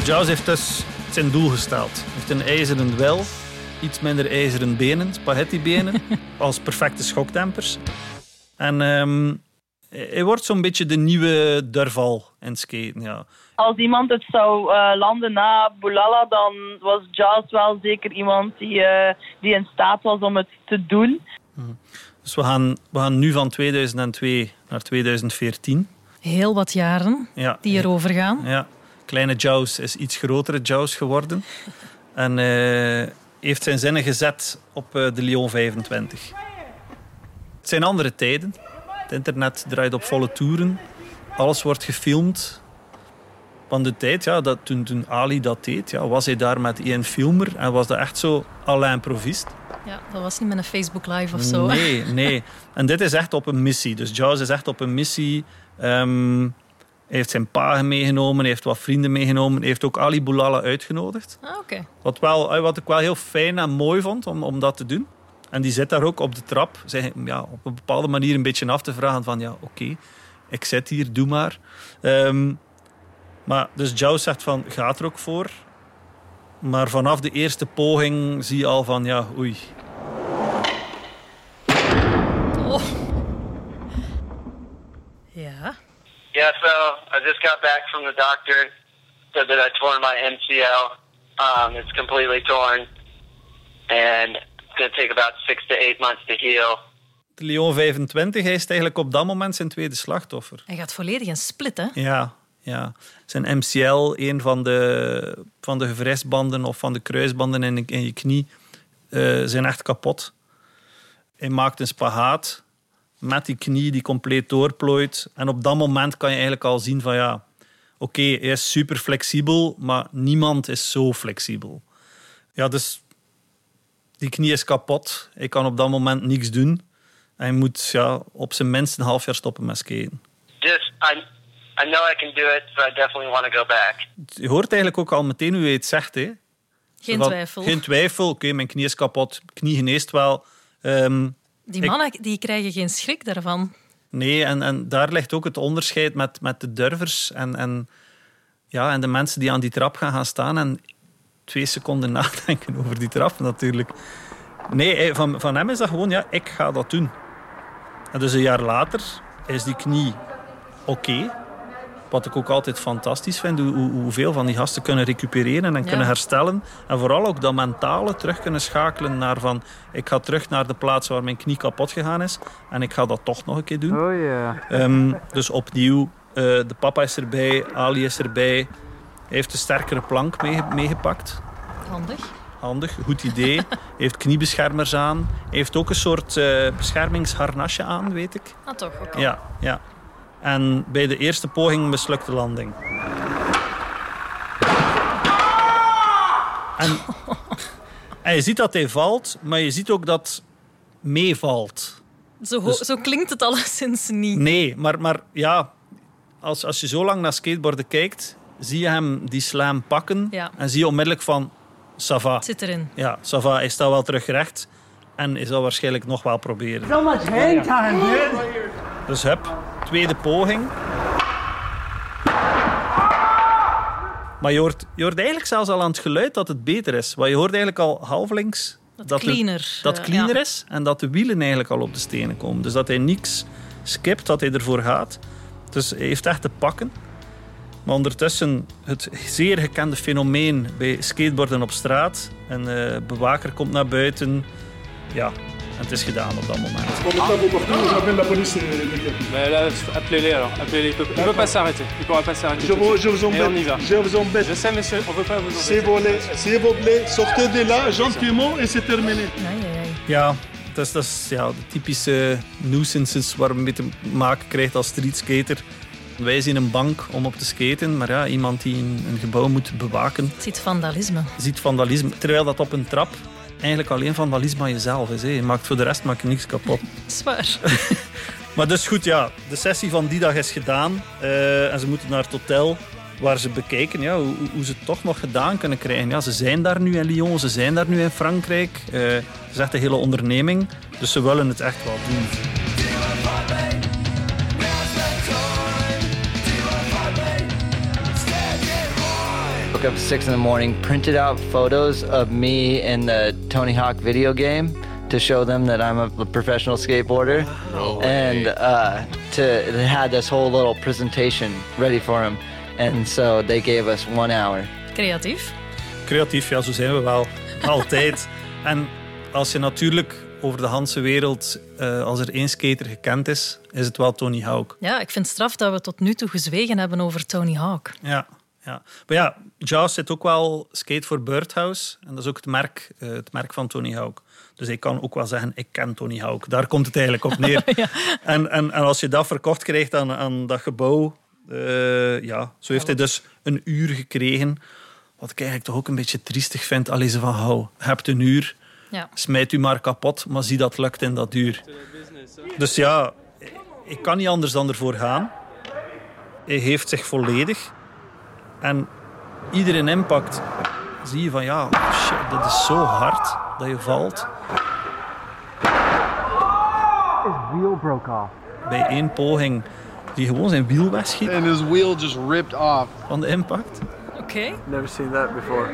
Jaws heeft dus zijn doel gesteld. Hij heeft een ijzeren wel, iets minder ijzeren benen, spaghettibenen, (laughs) als perfecte schoktempers. En ehm, hij wordt zo'n beetje de nieuwe Durval in skaten. Ja. Als iemand het zou eh, landen na Bulala, dan was Jaws wel zeker iemand die, eh, die in staat was om het te doen. Dus we gaan, we gaan nu van 2002 naar 2014. Heel wat jaren Ja, die erover gaan. ja. Kleine Jaws is iets grotere Jaws geworden. En eh, heeft zijn zinnen gezet op eh, de Lyon 25. Het zijn andere tijden. Het internet draait op volle toeren. Alles wordt gefilmd. Van de tijd, ja, dat, toen, toen Ali dat deed, ja, was hij daar met Ian Filmer en was dat echt zo à l'improviste. Ja, dat was niet met een Facebook Live of zo. Nee, (laughs) nee. En dit is echt op een missie. Dus Jaws is echt op een missie. Ehm, hij heeft zijn pa meegenomen, hij heeft wat vrienden meegenomen. Hij heeft ook Ali Boulala uitgenodigd. Ah, Oké. Wat, wel, wat ik wel heel fijn en mooi vond om, om dat te doen. En die zit daar ook op de trap, zich, ja, op een bepaalde manier een beetje af te vragen van ja, oké, ik zit hier, doe maar. Ehm, maar dus Jaws zegt van, gaat er ook voor. Maar vanaf de eerste poging zie je al van ja, oei, Oh. Ja. Yeah, so I just got back from the doctor. Said that I torn my MCL. Um, it's completely torn, and it's going to take about six to eight months to heal. De Lyon 25 hij is eigenlijk op dat moment zijn tweede slachtoffer. Hij gaat volledig in split, hè? Ja, ja. Zijn MCL, een van de, van de of van de kruisbanden in, in je knie, eh, zijn echt kapot. Hij maakt een spagaat met die knie die compleet doorplooit. En op dat moment kan je eigenlijk al zien van ja, oké, hij is super flexibel, maar niemand is zo flexibel. Ja, dus die knie is kapot. Hij kan op dat moment niks doen. En hij moet ja, op zijn minst een half jaar stoppen met skaten. Just, I, I know I can do it, but I definitely want to go back. Je hoort eigenlijk ook al meteen hoe je het zegt. Hè? Geen Van, twijfel. Geen twijfel. Oké, mijn knie is kapot. Knie geneest wel. Ehm, Die Ik- mannen die krijgen geen schrik daarvan. nee, en, en daar ligt ook het onderscheid met, met de durvers en, en, ja, en de mensen die aan die trap gaan gaan staan en twee seconden (laughs) nadenken over die trap natuurlijk. Nee, hij- van, van hem is dat gewoon, ja, ik ga dat doen. En dus een jaar later is die knie oké. Wat ik ook altijd fantastisch vind, hoe, hoe- hoeveel van die gasten kunnen recupereren en Ja. kunnen herstellen. En vooral ook dat mentale terug kunnen schakelen naar van... Ik ga terug naar de plaats waar mijn knie kapot gegaan is. En ik ga dat toch nog een keer doen. Oh yeah. Ehm, dus opnieuw, eh, de papa is erbij, Ali is erbij. Hij heeft een sterkere plank mee- meegepakt. Handig. Handig, goed idee. (laughs) Heeft kniebeschermers aan. Heeft ook een soort eh, beschermingsharnasje aan, weet ik. Ah, toch? Oké. Ja, ja. En bij de eerste poging mislukt de landing. En, (laughs) en je ziet dat hij valt, maar je ziet ook dat meevalt. Zo, Dus- zo klinkt het alleszins niet. Nee, maar, maar ja, als, als je zo lang naar skateboarden kijkt, zie je hem die slam pakken Ja. en zie je onmiddellijk van, Sava. Het zit erin. Ja, Sava, hij staat wel terug recht en hij zal waarschijnlijk nog wel proberen. So much hang time, dude. Dus hup, tweede poging. Maar je hoort, je hoort eigenlijk zelfs al aan het geluid dat het beter is. Want je hoort eigenlijk al halflinks Dat, de- cleaner. dat eh, cleaner ja. is en dat de wielen eigenlijk al op de stenen komen. Dus dat hij niks skipt, dat hij ervoor gaat. Dus hij heeft echt te pakken. Maar ondertussen het zeer gekende fenomeen bij skateboarden op straat. Een eh, bewaker komt naar buiten. Ja, en het is gedaan op dat moment. Mais là, appelez-les alors. Appelez-les. Il il peut pas s'arrêter. Il pourra pas s'arrêter. Je vous, je vous Et on y embête. va. Je vous embête. Je sais, monsieur, on veut pas vous S'il embêter. vous plaît, s'il vous plaît, sortez de là gentiment et c'est terminé. Ja, dat is, dat is ja, de typische nuisances waar je mee te maken krijgt als streetskater. Wij zien een bank om op te skaten, maar ja, iemand die een, een gebouw moet bewaken, ziet vandalisme. ziet vandalisme. Terwijl dat op een trap eigenlijk alleen vandalisme aan jezelf is. Hè. Je maakt voor de rest maakt je niks kapot. (laughs) Zwaar. (laughs) Maar dus goed, ja, de sessie van die dag is gedaan. eh, en ze moeten naar het hotel waar ze bekijken ja, hoe, hoe- ze het toch nog gedaan kunnen krijgen. Ja, ze zijn daar nu in Lyon, ze zijn daar nu in Frankrijk. Eh het is echt een hele onderneming. Dus ze willen het echt wel doen. Woke up at six in the morning, printed out photos of me in the Tony Hawk video game to show them that I'm a professional skateboarder, and uh, to they had this whole little presentation ready for them, and so they gave us one hour. Creatief. Creatief, ja, zo zijn we wel. Altijd. (laughs) En als je natuurlijk over de Hanse wereld, eh, als er één skater gekend is, is het wel Tony Hawk. Ja, ik vind het straf dat we tot nu toe gezwegen hebben over Tony Hawk. Ja, ja. Maar ja, Jaws zit ook wel skate voor Birdhouse. En dat is ook het merk, eh, het merk van Tony Hawk. Dus ik kan ook wel zeggen, ik ken Tony Hawk. Daar komt het eigenlijk op neer. (laughs) en, en, en als je dat verkocht krijgt aan, aan dat gebouw... eh, ja, zo heeft hij dus een uur gekregen. Wat ik eigenlijk toch ook een beetje triestig vind. Allee, ze van, hou, hebt een uur. Ja. Smijt u maar kapot, maar zie dat lukt in dat uur. Dus ja, ik kan niet anders dan ervoor gaan. Hij heeft zich volledig. En iedere impact zie je van ja, shit, dat is zo hard dat je valt. His wheel broke off. Bij één poging die gewoon zijn wiel wegschiet. And his wheel just ripped off. Van de impact. Oké. Never seen that before.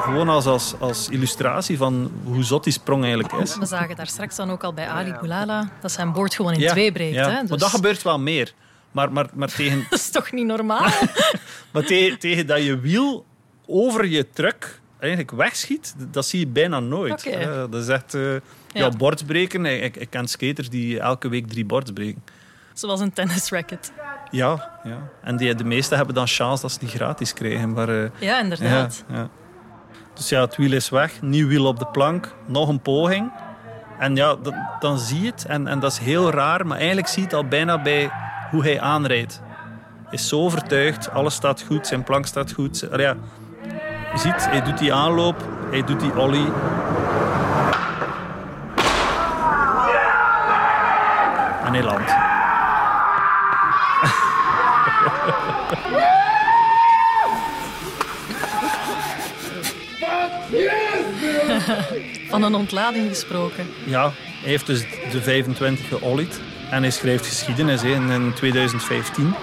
Gewoon als, als, als illustratie van hoe zot die sprong eigenlijk is. We zagen daar straks dan ook al bij Ali Boulala dat zijn boord gewoon in twee breekt. ja. Hè? Dus Maar dat gebeurt wel meer. Maar, maar, maar, tegen, (laughs) dat is toch niet normaal? (laughs) maar tegen, tegen dat je wiel over je truck eigenlijk wegschiet, dat zie je bijna nooit. Ja, dat is echt... eh, ja, bords breken. Ik, ik, ken skaters die elke week drie bords breken. Zoals een tennisracket. Ja, ja. En die, de meesten hebben dan chance dat ze die gratis krijgen. Maar, eh, Ja, inderdaad. Ja, ja. Dus ja, het wiel is weg. Nieuw wiel op de plank. Nog een poging. En ja, dat- dan zie je het. En, en dat is heel raar. Maar eigenlijk zie je het al bijna bij hoe hij aanrijdt. Hij is zo overtuigd. Alles staat goed. Zijn plank staat goed. Allee, ja, je ziet, hij doet die aanloop. Hij doet die ollie. En hij landt. Van een ontlading gesproken. Ja, hij heeft dus de 25 geollied. En hij schrijft geschiedenis hè, in in 2015.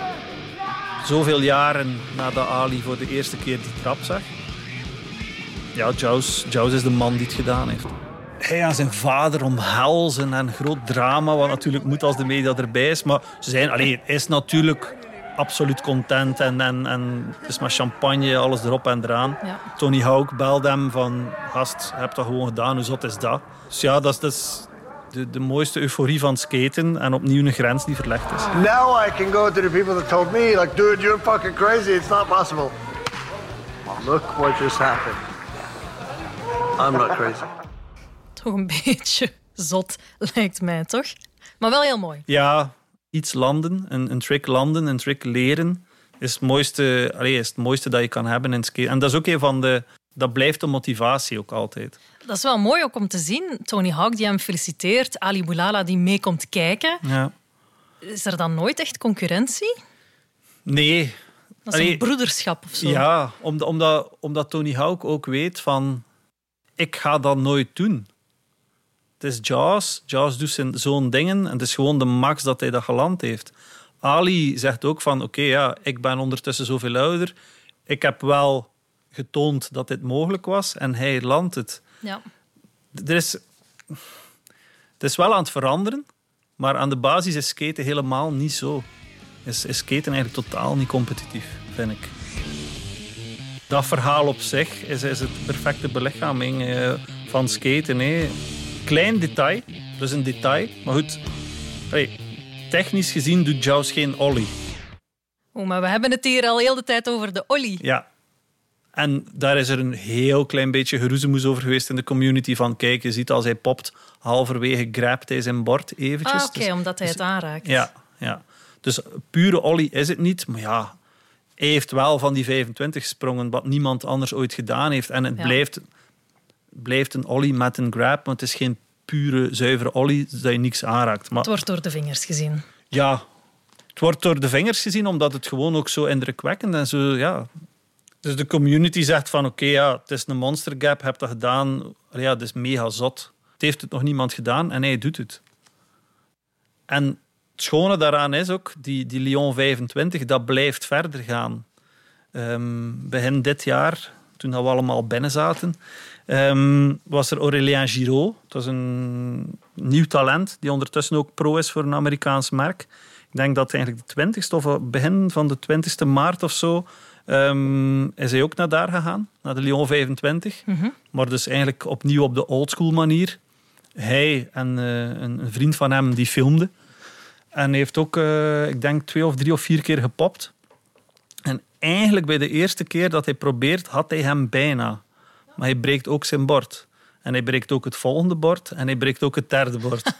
Zoveel jaren nadat Ali voor de eerste keer die trap zag. Ja, Jaws, Jaws is de man die het gedaan heeft. Hij en zijn vader omhelzen en groot drama, wat natuurlijk moet als de media erbij is. Maar ze zijn, allee, hij is natuurlijk absoluut content en, en, en het is met champagne, alles erop en eraan. Ja. Tony Hawk belde hem van, gast, hebt dat gewoon gedaan, hoe zot is dat? Dus ja, dat is, dat is de, de mooiste euforie van skaten en opnieuw een grens die verlegd is. Now I can go to the people that told me, like, dude, you're fucking crazy. It's not possible. Look what just happened. I'm not crazy. (laughs) Toch een beetje zot, lijkt mij, toch? Maar wel heel mooi. Ja, iets landen, een, een trick landen, een trick leren, is het, mooiste, allee, is het mooiste dat je kan hebben in skaten. En dat is ook een van de... Dat blijft de motivatie ook altijd. Dat is wel mooi ook om te zien. Tony Hawk die hem feliciteert, Ali Boulala die mee komt kijken. Ja. Is er dan nooit echt concurrentie? Nee. Dat is Allee, een broederschap of zo. Ja, omdat, omdat, omdat Tony Hawk ook weet van... Ik ga dat nooit doen. Het is Jaws. Jaws doet zijn- zo'n dingen. En het is gewoon de max dat hij dat geland heeft. Ali zegt ook van... Oké, ja, ik ben ondertussen zoveel ouder. Ik heb wel getoond dat dit mogelijk was. En hij landt het. Ja. Er is... Het is wel aan het veranderen. Maar aan de basis is skaten helemaal niet zo. Is, is skaten eigenlijk totaal niet competitief, vind ik. Dat verhaal op zich is, is het perfecte belichaming eh, van skaten. Hè. Klein detail, dus een detail. Maar goed, hey, technisch gezien doet Jaws geen ollie. Oeh, maar we hebben het hier al heel de tijd over de ollie. Ja. En daar is er een heel klein beetje geroezemoes over geweest in de community. Van kijk, je ziet als hij popt, halverwege grijpt hij zijn bord eventjes. Ah, oké, Dus- omdat hij het aanraakt. ja, ja. Dus pure ollie is het niet. Maar ja, hij heeft wel van die 25 gesprongen, wat niemand anders ooit gedaan heeft. En het Ja. blijft, blijft een ollie met een grab, maar het is geen pure, zuivere ollie, dat je niks aanraakt. Maar Het wordt door de vingers gezien. ja, het wordt door de vingers gezien, omdat het gewoon ook zo indrukwekkend en zo, ja. Dus de community zegt van, oké, ja, het is een monster gap, je hebt dat gedaan. Ja, het is mega zot. Het heeft het nog niemand gedaan en hij doet het. En het schone daaraan is ook, die, die Lyon 25, dat blijft verder gaan. Ehm, begin dit jaar, toen we allemaal binnen zaten, ehm, was er Aurélien Giraud. Dat is een nieuw talent, die ondertussen ook pro is voor een Amerikaans merk. Ik denk dat eigenlijk de 20ste of begin van de 20ste maart of zo ehm, is hij ook naar daar gegaan, naar de Lyon 25. Maar dus eigenlijk opnieuw op de oldschool manier. Hij en eh, een, vriend van hem die filmde. En heeft ook, eh, ik denk, twee of drie of vier keer gepopt. En eigenlijk bij de eerste keer dat hij probeert, had hij hem bijna. Maar hij breekt ook zijn bord. En hij breekt ook het volgende bord. En hij breekt ook het derde bord. (laughs)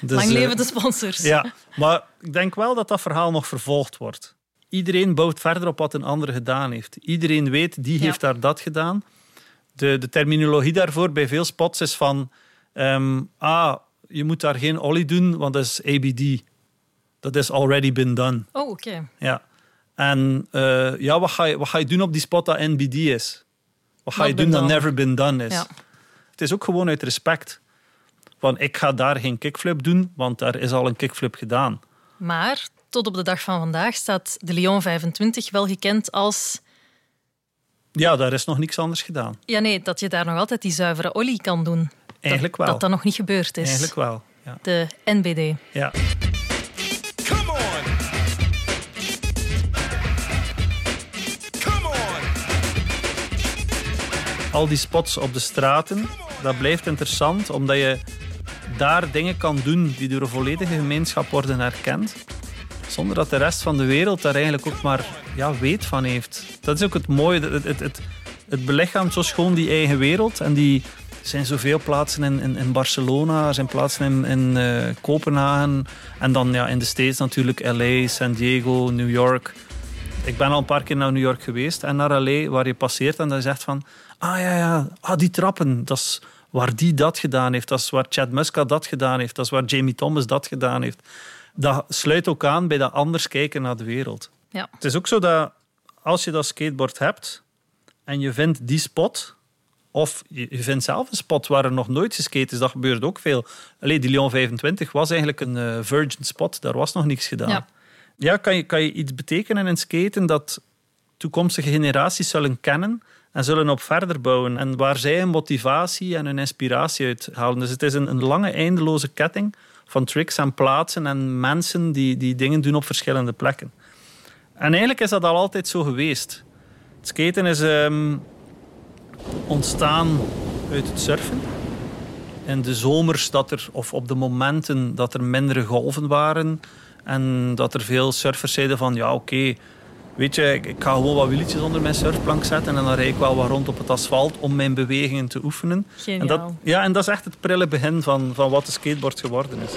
Dus, Lang eh, leven de sponsors. ja, maar ik denk wel dat dat verhaal nog vervolgd wordt. Iedereen bouwt verder op wat een ander gedaan heeft. Iedereen weet, die heeft daar dat gedaan. De, de terminologie daarvoor bij veel spots is van... ehm, ah, je moet daar geen ollie doen, want dat is ABD. Dat is already been done. Oh, oké. Ja. En eh, ja, wat ga, je, wat ga je doen op die spot dat NBD is? Wat ga Not je doen dat never been done is? Ja. Het is ook gewoon uit respect. Van, ik ga daar geen kickflip doen, want daar is al een kickflip gedaan. Maar tot op de dag van vandaag staat de Lyon 25 wel gekend als... Ja, daar is nog niks anders gedaan. Ja, nee, dat je daar nog altijd die zuivere olie kan doen. Eigenlijk dat, wel. Dat dat nog niet gebeurd is. Eigenlijk wel, ja. De NBD. ja. Al die spots op de straten, dat blijft interessant, omdat je daar dingen kan doen die door een volledige gemeenschap worden erkend. Zonder dat de rest van de wereld daar eigenlijk ook maar ja, weet van heeft. Dat is ook het mooie. Het, het, het, het belichaamt zo schoon die eigen wereld. En die zijn zoveel plaatsen in, in, Barcelona, er zijn plaatsen in, in eh, Kopenhagen. En dan ja, in de States natuurlijk LA, San Diego, New York. Ik ben al een paar keer naar New York geweest en naar LA, waar je passeert en dan zegt van... Ah ja, ja, ah, die trappen, dat is waar die dat gedaan heeft. Dat is waar Chad Muska dat gedaan heeft. Dat is waar Jamie Thomas dat gedaan heeft. Dat sluit ook aan bij dat anders kijken naar de wereld. Ja. Het is ook zo dat als je dat skateboard hebt en je vindt die spot, of je vindt zelf een spot waar er nog nooit geskate is, dat gebeurt ook veel. Allee, die Lyon 25 was eigenlijk een eh, virgin spot, daar was nog niks gedaan. Ja. Ja, kan, je, kan je iets betekenen in skaten dat toekomstige generaties zullen kennen en zullen op verder bouwen. En waar zij hun motivatie en hun inspiratie uit halen. Dus het is een, een lange, eindeloze ketting van tricks en plaatsen en mensen die, die dingen doen op verschillende plekken. En eigenlijk is dat al altijd zo geweest. Het skaten is ehm, ontstaan uit het surfen. In de zomers dat er, of op de momenten dat er mindere golven waren. En dat er veel surfers zeiden van ja oké, weet je, ik, ga gewoon wat wieltjes onder mijn surfplank zetten en dan rijd ik wel wat rond op het asfalt om mijn bewegingen te oefenen. Geniaal. En dat, ja, en dat is echt het prille begin van, van wat de skateboard geworden is.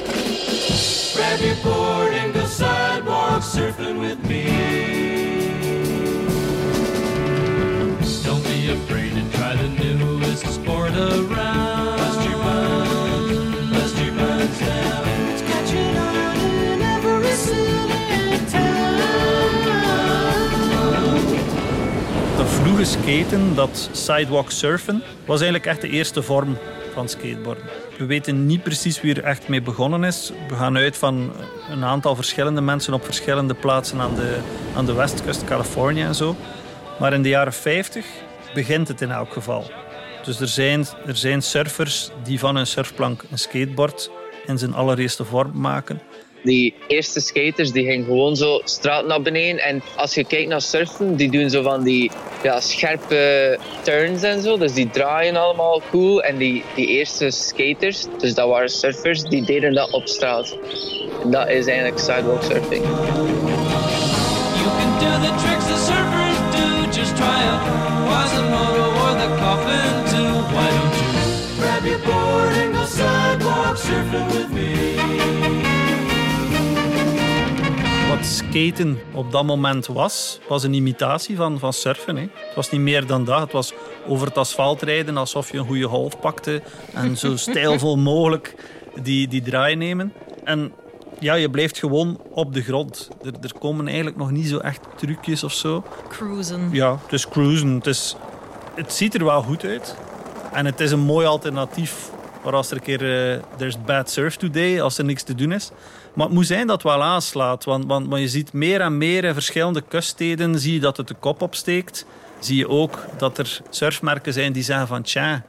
Grab your board and go sidewalk surfing with me. Vroege skaten, dat sidewalk surfen, was eigenlijk echt de eerste vorm van skateboarden. We weten niet precies wie er echt mee begonnen is. We gaan uit van een aantal verschillende mensen op verschillende plaatsen aan de, aan de westkust, Californië en zo. Maar in de jaren 50 begint het in elk geval. Dus er zijn, er zijn surfers die van hun surfplank een skateboard in zijn allereerste vorm maken. Die eerste skaters die gingen gewoon zo straat naar beneden. En als je kijkt naar surfen, die doen zo van die ja, scherpe turns en zo. Dus die draaien allemaal cool. En die, die eerste skaters, dus dat waren surfers, die deden dat op straat. En dat is eigenlijk sidewalk surfing. You can do the tricks the surfers do. Just try a Quasimodo or the coffin too. Why don't you grab your board and go sidewalk surfing with me? Wat skaten op dat moment was, was een imitatie van, van surfen. Hè. Het was niet meer dan dat. Het was over het asfalt rijden alsof je een goede golf pakte en zo (laughs) stijlvol mogelijk die, die draai nemen. En ja, je blijft gewoon op de grond. Er, er komen eigenlijk nog niet zo echt trucjes of zo. Cruisen. Ja, het is cruisen. Het, is, het ziet er wel goed uit. En het is een mooi alternatief voor als er een keer... eh, there's bad surf today, als er niks te doen is. Maar het moet zijn dat wel aanslaat. Want, want, want je ziet meer en meer in verschillende kuststeden... zie je dat het de kop opsteekt. Zie je ook dat er surfmerken zijn die zeggen van... Tja,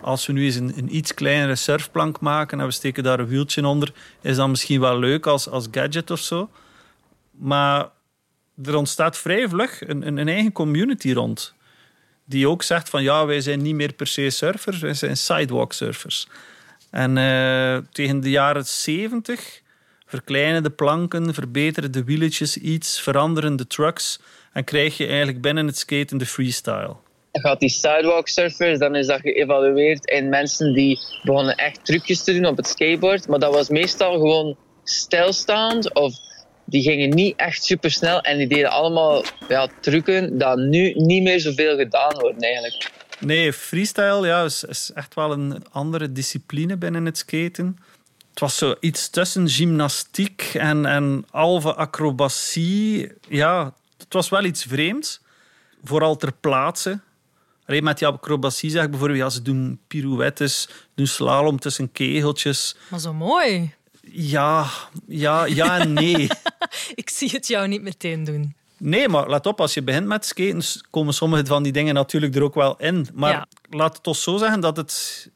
als we nu eens een, iets kleinere surfplank maken... en we steken daar een wieltje onder... is dat misschien wel leuk als, als gadget of zo. Maar er ontstaat vrij vlug een, een, een eigen community rond. Die ook zegt van ja, wij zijn niet meer per se surfers, wij zijn sidewalk surfers. En eh, tegen de jaren 70 verkleinen de planken, verbeteren de wieletjes iets, veranderen de trucks en krijg je eigenlijk binnen het skaten de freestyle. gaat die sidewalk surfers, dan is dat geëvalueerd in mensen die begonnen echt trucjes te doen op het skateboard. Maar dat was meestal gewoon stilstaand of die gingen niet echt super snel en die deden allemaal ja, trucken dat nu niet meer zoveel gedaan worden eigenlijk. Nee, freestyle ja, is, is echt wel een andere discipline binnen het skaten. Het was zo iets tussen gymnastiek en, en halve acrobatie. Ja, het was wel iets vreemds. Vooral ter plaatse. Alleen met die acrobatie zeg ik bijvoorbeeld, ja, ze doen pirouettes, doen slalom tussen kegeltjes. Maar zo mooi. Ja, ja, ja en nee. (laughs) Ik zie het jou niet meteen doen. Nee, maar let op, als je begint met skaten, komen sommige van die dingen natuurlijk er ook wel in. Maar Ja. laat het toch zo zeggen dat het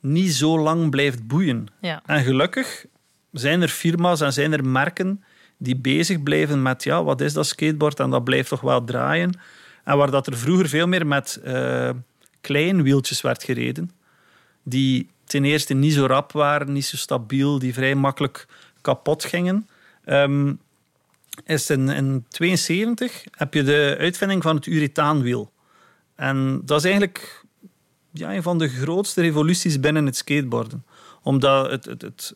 niet zo lang blijft boeien. Ja. En gelukkig zijn er firma's en zijn er merken die bezig blijven met ja, wat is dat skateboard en dat blijft toch wel draaien. En waar dat er vroeger veel meer met eh klein wieltjes werd gereden, die ten eerste niet zo rap waren, niet zo stabiel, die vrij makkelijk kapot gingen. Ehm, is in, in 72 heb je de uitvinding van het uretaanwiel. En dat is eigenlijk ja, een van de grootste revoluties binnen het skateboarden. Omdat het, het, het,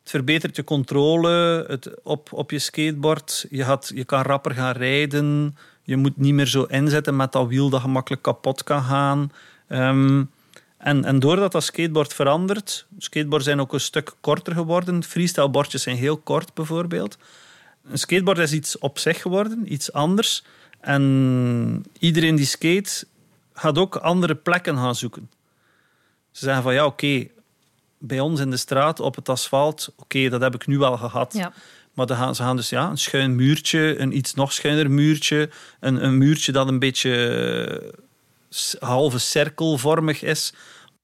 het verbetert je controle het, op, op je skateboard. Je, gaat, je kan rapper gaan rijden. Je moet niet meer zo inzetten met dat wiel dat je makkelijk kapot kan gaan. Ehm, en, en doordat dat skateboard verandert, skateboards zijn ook een stuk korter geworden. Freestylebordjes zijn heel kort bijvoorbeeld. Een skateboard is iets op zich geworden, iets anders. En iedereen die skate gaat ook andere plekken gaan zoeken. Ze zeggen van ja, oké, bij ons in de straat op het asfalt, oké, dat heb ik nu wel gehad. Ja. Maar dan gaan, ze gaan dus ja, een schuin muurtje, een iets nog schuiner muurtje, een, een muurtje dat een beetje eh, halve cirkelvormig is.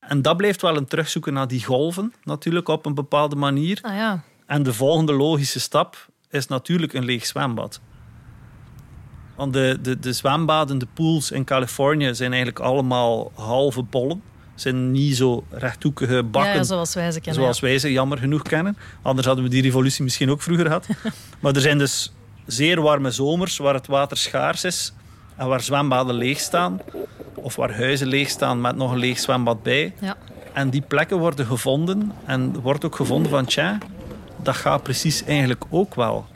En dat blijft wel een terugzoeken naar die golven, natuurlijk, op een bepaalde manier. Ah ja. En de volgende logische stap is natuurlijk een leeg zwembad. Want de, de, de zwembaden, de pools in Californië zijn eigenlijk allemaal halve bollen. Zijn niet zo rechthoekige bakken. Ja, zoals wij ze kennen. Zoals wij ze jammer genoeg kennen. Anders hadden we die revolutie misschien ook vroeger gehad. (laughs) maar er zijn dus zeer warme zomers waar het water schaars is en waar zwembaden leeg staan. Of waar huizen leeg staan met nog een leeg zwembad bij. Ja. En die plekken worden gevonden. En er wordt ook gevonden van, tja, dat gaat precies eigenlijk ook wel.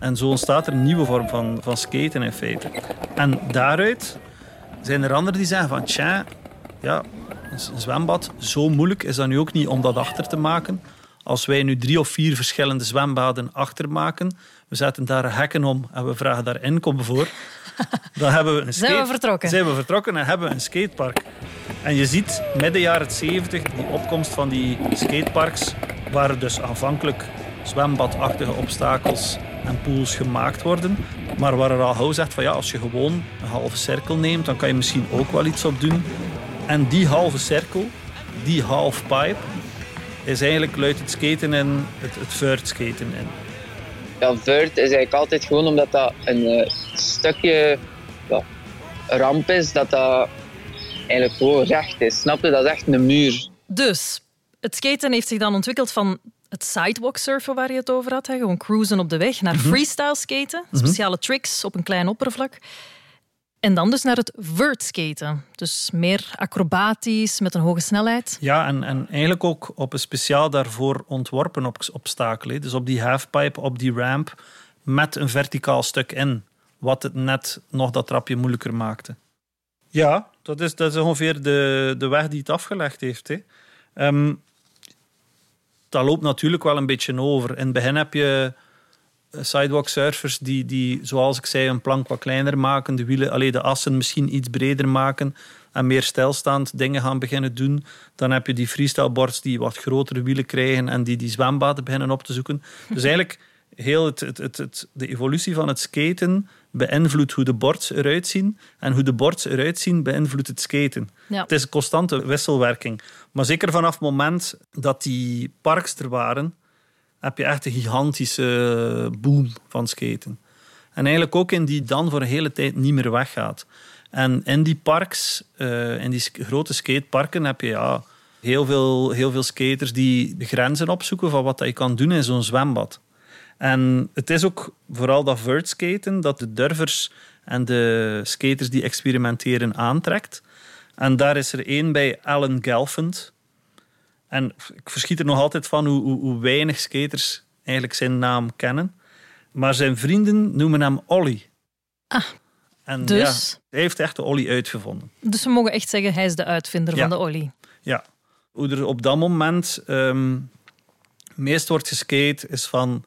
En zo ontstaat er een nieuwe vorm van, van skaten in feite. En daaruit zijn er anderen die zeggen van, tja, ja, een zwembad, zo moeilijk is dat nu ook niet om dat achter te maken. Als wij nu drie of vier verschillende zwembaden achtermaken, we zetten daar hekken om en we vragen daar inkomen voor, dan (laughs) hebben we een Zijn we skate- vertrokken. Zijn we vertrokken en hebben we een skatepark. En je ziet midden jaren 70 die opkomst van die skateparks, waar dus aanvankelijk zwembadachtige obstakels en pools gemaakt worden, maar waar er al gauw zegt van ja, als je gewoon een halve cirkel neemt, dan kan je misschien ook wel iets op doen. En die halve cirkel, die half pipe, is eigenlijk luidt het skaten in, het, het vert skaten in. Ja, vert is eigenlijk altijd gewoon omdat dat een eh, stukje ja, ramp is, dat dat eigenlijk gewoon recht is. Snap je? Dat is echt een muur. Dus, het skaten heeft zich dan ontwikkeld van het sidewalk surfen waar je het over had, hè, gewoon cruisen op de weg, naar Mhm. freestyle skaten, Mhm. speciale tricks op een klein oppervlak. En dan dus naar het vert skaten. Dus meer acrobatisch, met een hoge snelheid. Ja, en, en eigenlijk ook op een speciaal daarvoor ontworpen ob- obstakel. hè. Dus op die halfpipe, op die ramp, met een verticaal stuk in. Wat het net nog dat trapje moeilijker maakte. Ja, dat is, dat is ongeveer de, de weg die het afgelegd heeft. Hè. Ehm, dat loopt natuurlijk wel een beetje over. In het begin heb je eh, sidewalk surfers die, die, zoals ik zei, een plank wat kleiner maken, de wielen, alleen de assen misschien iets breder maken en meer stilstaand dingen gaan beginnen doen. Dan heb je die freestyleboards die wat grotere wielen krijgen en die die zwembaden beginnen op te zoeken. Dus (laughs) eigenlijk heel het, het, het, het- de evolutie van het skaten beïnvloedt hoe de boards eruit zien en hoe de boards eruit zien beïnvloedt het skaten. Ja. Het is een constante wisselwerking. Maar zeker vanaf het moment dat die parks er waren, heb je echt een gigantische boom van skaten. En eigenlijk ook in die dan voor een hele tijd niet meer weggaat. En in die parks, eh, in die grote skateparken, heb je ja, heel, veel, heel veel skaters die de grenzen opzoeken van wat dat je kan doen in zo'n zwembad. En het is ook vooral dat vertskaten dat de durvers en de skaters die experimenteren aantrekt. En daar is er één bij Alan Gelfand. En ik verschiet er nog altijd van hoe, hoe, hoe weinig skaters eigenlijk zijn naam kennen. Maar zijn vrienden noemen hem Ollie. Ah, en dus? ja, hij heeft echt de Ollie uitgevonden. Dus we mogen echt zeggen, hij is de uitvinder Ja. van de olie. Ja. Hoe er op dat moment ehm meest wordt geskate is van...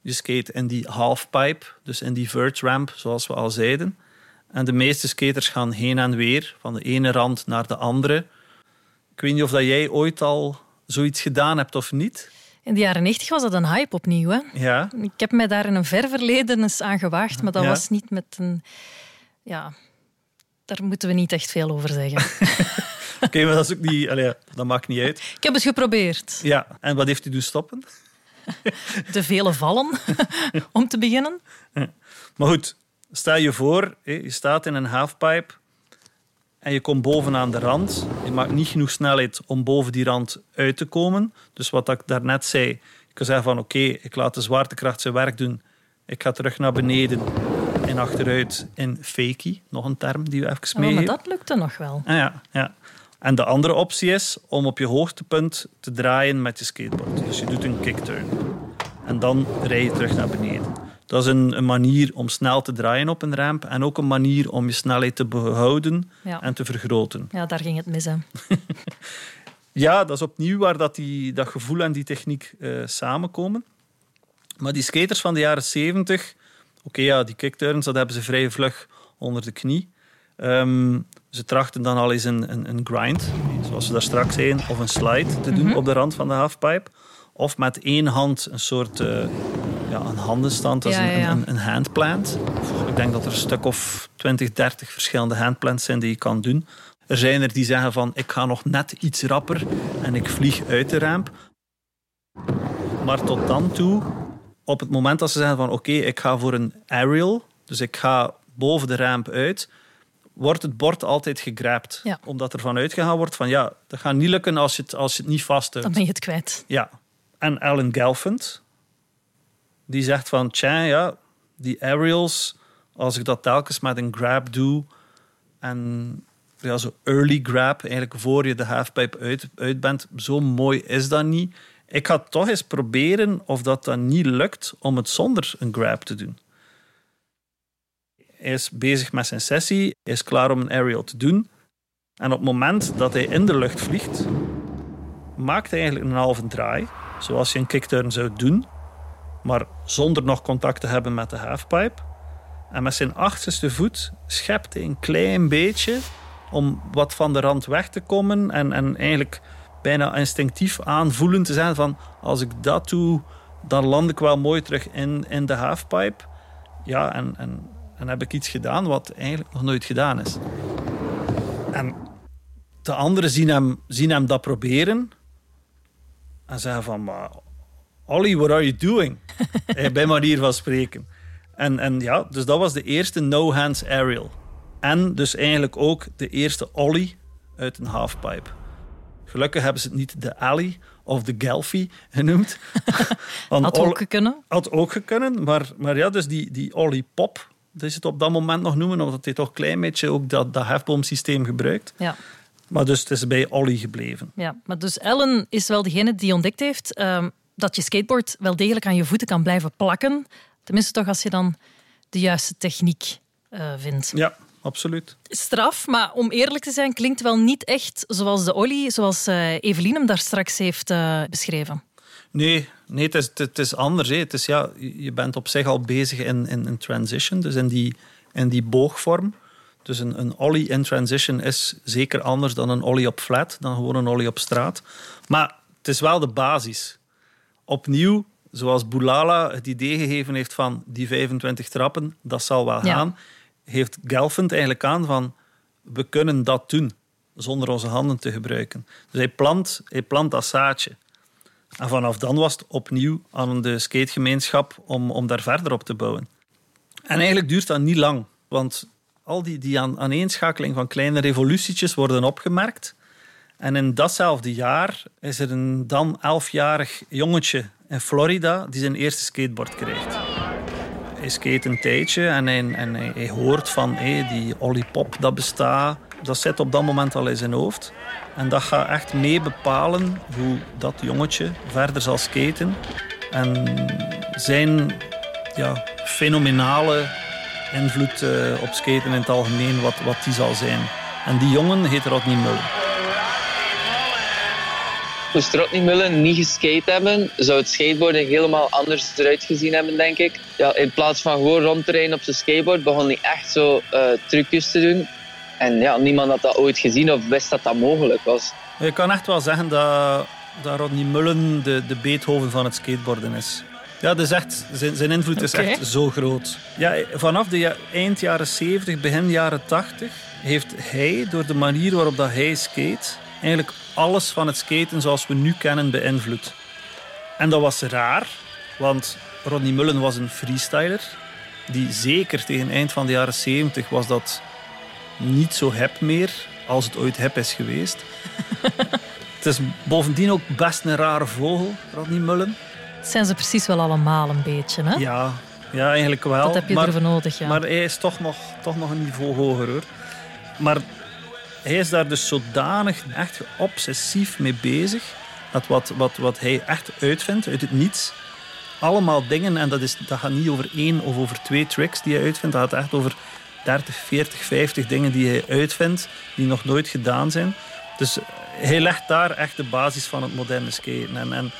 Je skate in die halfpipe, dus in die vert ramp, zoals we al zeiden. En de meeste skaters gaan heen en weer, van de ene rand naar de andere. Ik weet niet of dat jij ooit al zoiets gedaan hebt of niet. In de jaren 90 was dat een hype opnieuw. Hè? Ja. Ik heb mij daar in een ver verleden eens aan gewaagd, maar dat Ja. was niet met een... Ja, daar moeten we niet echt veel over zeggen. (laughs) Oké, maar dat is ook niet... Allee, dat maakt niet uit. Ik heb het geprobeerd. Ja, en wat heeft u doen stoppen? (laughs) De vele vallen, (laughs) om te beginnen. Maar goed, stel je voor, je staat in een halfpipe en je komt bovenaan de rand. Je maakt niet genoeg snelheid om boven die rand uit te komen. Dus wat ik daarnet zei, je kan zeggen van oké, ik laat de zwaartekracht zijn werk doen. Ik ga terug naar beneden en achteruit in fakie. Nog een term die we even Oh, maar dat lukte nog wel. Ah, ja, ja. En de andere optie is om op je hoogtepunt te draaien met je skateboard. Dus je doet een kickturn. En dan rij je terug naar beneden. Dat is een, een manier om snel te draaien op een ramp. En ook een manier om je snelheid te behouden Ja. en te vergroten. Ja, daar ging het mis. Hè. (laughs) Ja, dat is opnieuw waar dat, die, dat gevoel en die techniek eh, samenkomen. Maar die skaters van de jaren 70, oké, ja, die kickturns, dat hebben ze vrij vlug onder de knie. Ehm, ze trachten dan al eens een, een, een grind, zoals we daar straks zeiden, of een slide te doen Mhm. op de rand van de halfpipe. Of met één hand een soort eh, ja, een handenstand, dat is Ja, een, ja, ja. een, een handplant. Ik denk dat er een stuk of 20, 30 verschillende handplants zijn die je kan doen. Er zijn er die zeggen van ik ga nog net iets rapper en ik vlieg uit de ramp. Maar tot dan toe, op het moment dat ze zeggen van oké, ik ga voor een aerial, dus ik ga boven de ramp uit, wordt het bord altijd gegrapt. Ja. Omdat er vanuit gegaan wordt van ja, dat gaat niet lukken als je het, als je het niet vasthoudt. Dan ben je het kwijt. Ja. En Alan Gelfand, die zegt van, tja, ja, die aerials, als ik dat telkens met een grab doe, en ja, zo early grab, eigenlijk voor je de halfpipe uit, uit bent, zo mooi is dat niet. Ik ga toch eens proberen of dat dan niet lukt om het zonder een grab te doen. Is bezig met zijn sessie, is klaar om een aerial te doen. En op het moment dat hij in de lucht vliegt, maakt hij eigenlijk een halve draai, zoals je een kickturn zou doen, maar zonder nog contact te hebben met de halfpipe. En met zijn achterste voet schept hij een klein beetje om wat van de rand weg te komen en, en eigenlijk bijna instinctief aanvoelen te zijn van als ik dat doe, dan land ik wel mooi terug in, in de halfpipe. Ja, en, en, en heb ik iets gedaan wat eigenlijk nog nooit gedaan is. En de anderen zien hem, zien hem dat proberen en zeggen van, maar Ollie, what are you doing? (laughs) Eh, Bij manier van spreken. En, en ja, dus dat was de eerste no-hands aerial. En dus eigenlijk ook de eerste Ollie uit een halfpipe. Gelukkig hebben ze het niet de Alley of de Gelfie genoemd. (laughs) (laughs) Had ook kunnen. Had ook gekund, maar, maar ja, dus die, die Ollie Pop, is het op dat moment nog noemen, omdat hij toch een klein beetje ook dat, dat hefboomsysteem gebruikt. Ja. Maar dus het is bij Ollie gebleven. Ja, maar dus Ellen is wel degene die ontdekt heeft ehm, dat je skateboard wel degelijk aan je voeten kan blijven plakken Tenminste, toch als je dan de juiste techniek eh, vindt. Ja, absoluut. Straf, maar om eerlijk te zijn, klinkt wel niet echt zoals de Ollie, zoals eh Evelien hem daar straks heeft eh, beschreven. Nee, nee het, is, het is anders. Hè. Het is, ja, je bent op zich al bezig in, in, in transition, dus in die, in die boogvorm. Dus een, een ollie in transition is zeker anders dan een ollie op flat, dan gewoon een ollie op straat. Maar het is wel de basis. Opnieuw, zoals Boulala het idee gegeven heeft van die 25 trappen, dat zal wel Ja. gaan, heeft Gelfand eigenlijk aan van we kunnen dat doen zonder onze handen te gebruiken. Dus hij plant, hij plant dat zaadje. En vanaf dan was het opnieuw aan de skategemeenschap om, om daar verder op te bouwen. En eigenlijk duurt dat niet lang, want al die, die aan, aaneenschakeling van kleine revolutietjes worden opgemerkt. En in datzelfde jaar is er een dan elfjarig jongetje in Florida die zijn eerste skateboard krijgt. Hij skate een tijdje en hij, en hij, hij hoort van hé, die Olipop dat bestaat. Dat zit op dat moment al in zijn hoofd. En dat gaat echt mee bepalen hoe dat jongetje verder zal skaten. En zijn ja, fenomenale invloed eh, op skaten in het algemeen, wat, wat die zal zijn. En die jongen heet Rodney Mullen. Moest Rodney Mullen niet geskate hebben, zou het skateboarden helemaal anders eruit gezien hebben, denk ik. Ja, in plaats van gewoon rondrijden op zijn skateboard, begon hij echt zo eh, trucjes te doen. En ja, niemand had dat ooit gezien of wist dat dat mogelijk was. Je kan echt wel zeggen dat, dat Rodney Mullen de, de Beethoven van het skateboarden is. Ja, dat is echt, zijn, zijn invloed is echt zo groot. Ja, vanaf de ja- eind jaren 70, begin jaren 80 heeft hij, door de manier waarop dat hij skate, eigenlijk alles van het skaten zoals we nu kennen beïnvloed. En dat was raar, want Rodney Mullen was een freestyler. Die zeker tegen het eind van de jaren 70 was dat niet zo hip meer als het ooit hip is geweest. (laughs) het is bovendien ook best een rare vogel, Rodney Mullen. Dat zijn ze precies wel allemaal een beetje, hè? Ja, ja eigenlijk wel. Dat heb je maar, ervoor nodig, ja. Maar hij is toch nog, toch nog een niveau hoger, hoor. Maar hij is daar dus zodanig echt obsessief mee bezig, dat wat, wat, wat hij echt uitvindt uit het niets, allemaal dingen, en dat, is, dat gaat niet over één of over twee tricks die hij uitvindt, dat gaat echt over 30, 40, 50 dingen die hij uitvindt, die nog nooit gedaan zijn. Dus hij legt daar echt de basis van het moderne skaten. En, en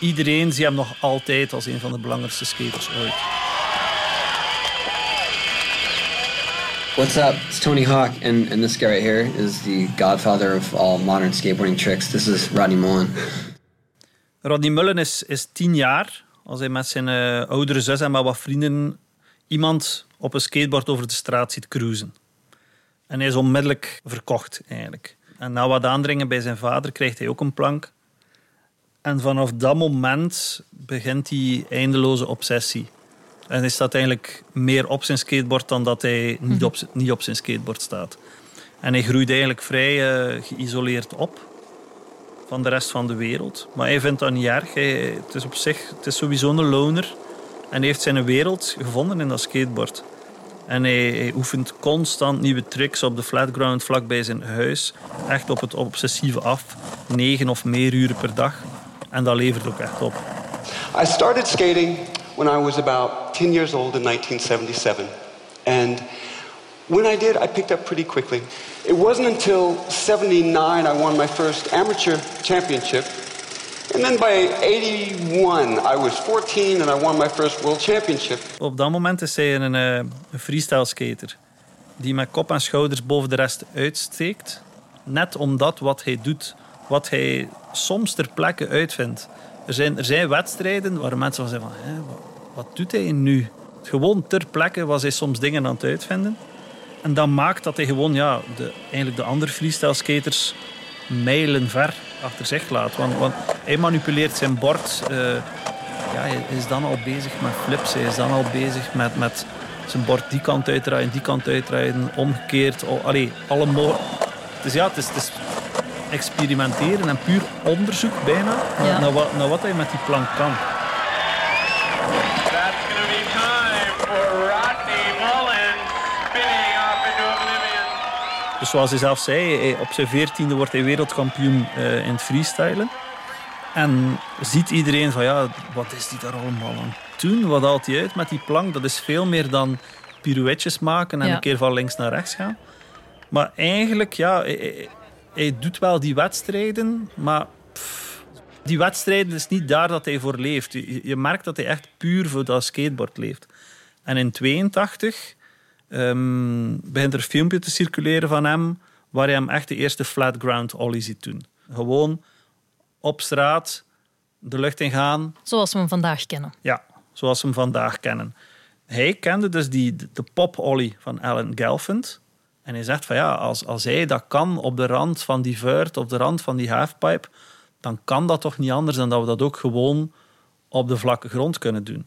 iedereen ziet hem nog altijd als een van de belangrijkste skaters ooit. What's up? It's Tony Hawk, and, and this guy right here is the godfather of all modern skateboarding tricks. This is Rodney Mullen. Rodney Mullen is, is tien jaar. Als hij met zijn eh, oudere zus en met wat vrienden iemand op een skateboard over de straat ziet cruisen. En hij is onmiddellijk verkocht, eigenlijk. En na wat aandringen bij zijn vader krijgt hij ook een plank. En vanaf dat moment begint die eindeloze obsessie. En hij staat eigenlijk meer op zijn skateboard dan dat hij niet op, niet op zijn skateboard staat. En hij groeit eigenlijk vrij eh, geïsoleerd op van de rest van de wereld. Maar hij vindt dat niet erg. Hij, het is op zich het is sowieso een loner. En heeft zijn wereld gevonden in dat skateboard. En hij, hij oefent constant nieuwe tricks op de flatground vlakbij zijn huis. Echt op het obsessieve af. Negen of meer uren per dag. En dat levert ook echt op. I started skating when I was about 10 years old in 1977. And when I did, I picked up pretty quickly. It wasn't until 79 I won my first amateur championship. And then by 81, I was 14 and I won my first world championship. Op dat moment is hij een, eh, een freestyle skater. Die met kop en schouders boven de rest uitsteekt. Net omdat wat hij doet, wat hij soms ter plekke uitvindt. Er zijn, er zijn wedstrijden waar mensen van zeggen van... Wat doet hij nu? Gewoon ter plekke was hij soms dingen aan het uitvinden. En dat maakt dat hij gewoon ja, de, eigenlijk de andere freestyle skaters mijlen ver achter zich laat. Want, want hij manipuleert zijn bord. eh, ja, hij is dan al bezig met flips. Hij is dan al bezig met, met zijn bord die kant uitdraaien, die kant uitdraaien, omgekeerd. Oh, allee, alle dus ja, het is, het is experimenteren en puur onderzoek bijna Ja. naar, wat, naar wat hij met die plank kan. That's going to be time for Rodney Mullen spinning off into oblivion. Dus zoals hij zelf zei, hij- op zijn veertiende wordt hij wereldkampioen eh, in het freestylen. En ziet iedereen van ja, wat is die daar allemaal aan doen? Wat haalt hij uit met die plank? Dat is veel meer dan pirouetjes maken en Ja. een keer van links naar rechts gaan. Maar eigenlijk, ja, hij, hij- hij doet wel die wedstrijden, maar pff, die wedstrijden is niet daar dat hij voor leeft. Je, je merkt dat hij echt puur voor dat skateboard leeft. En in 82 ehm, begint er een filmpje te circuleren van hem waar hij hem echt de eerste flat ground ollie ziet doen. Gewoon op straat de lucht in gaan. Zoals we hem vandaag kennen. Ja, zoals we hem vandaag kennen. Hij kende dus die, de pop-ollie van Alan Gelfand. En hij zegt van ja, als, als hij dat kan op de rand van die vuurt, op de rand van die halfpipe, dan kan dat toch niet anders dan dat we dat ook gewoon op de vlakke grond kunnen doen.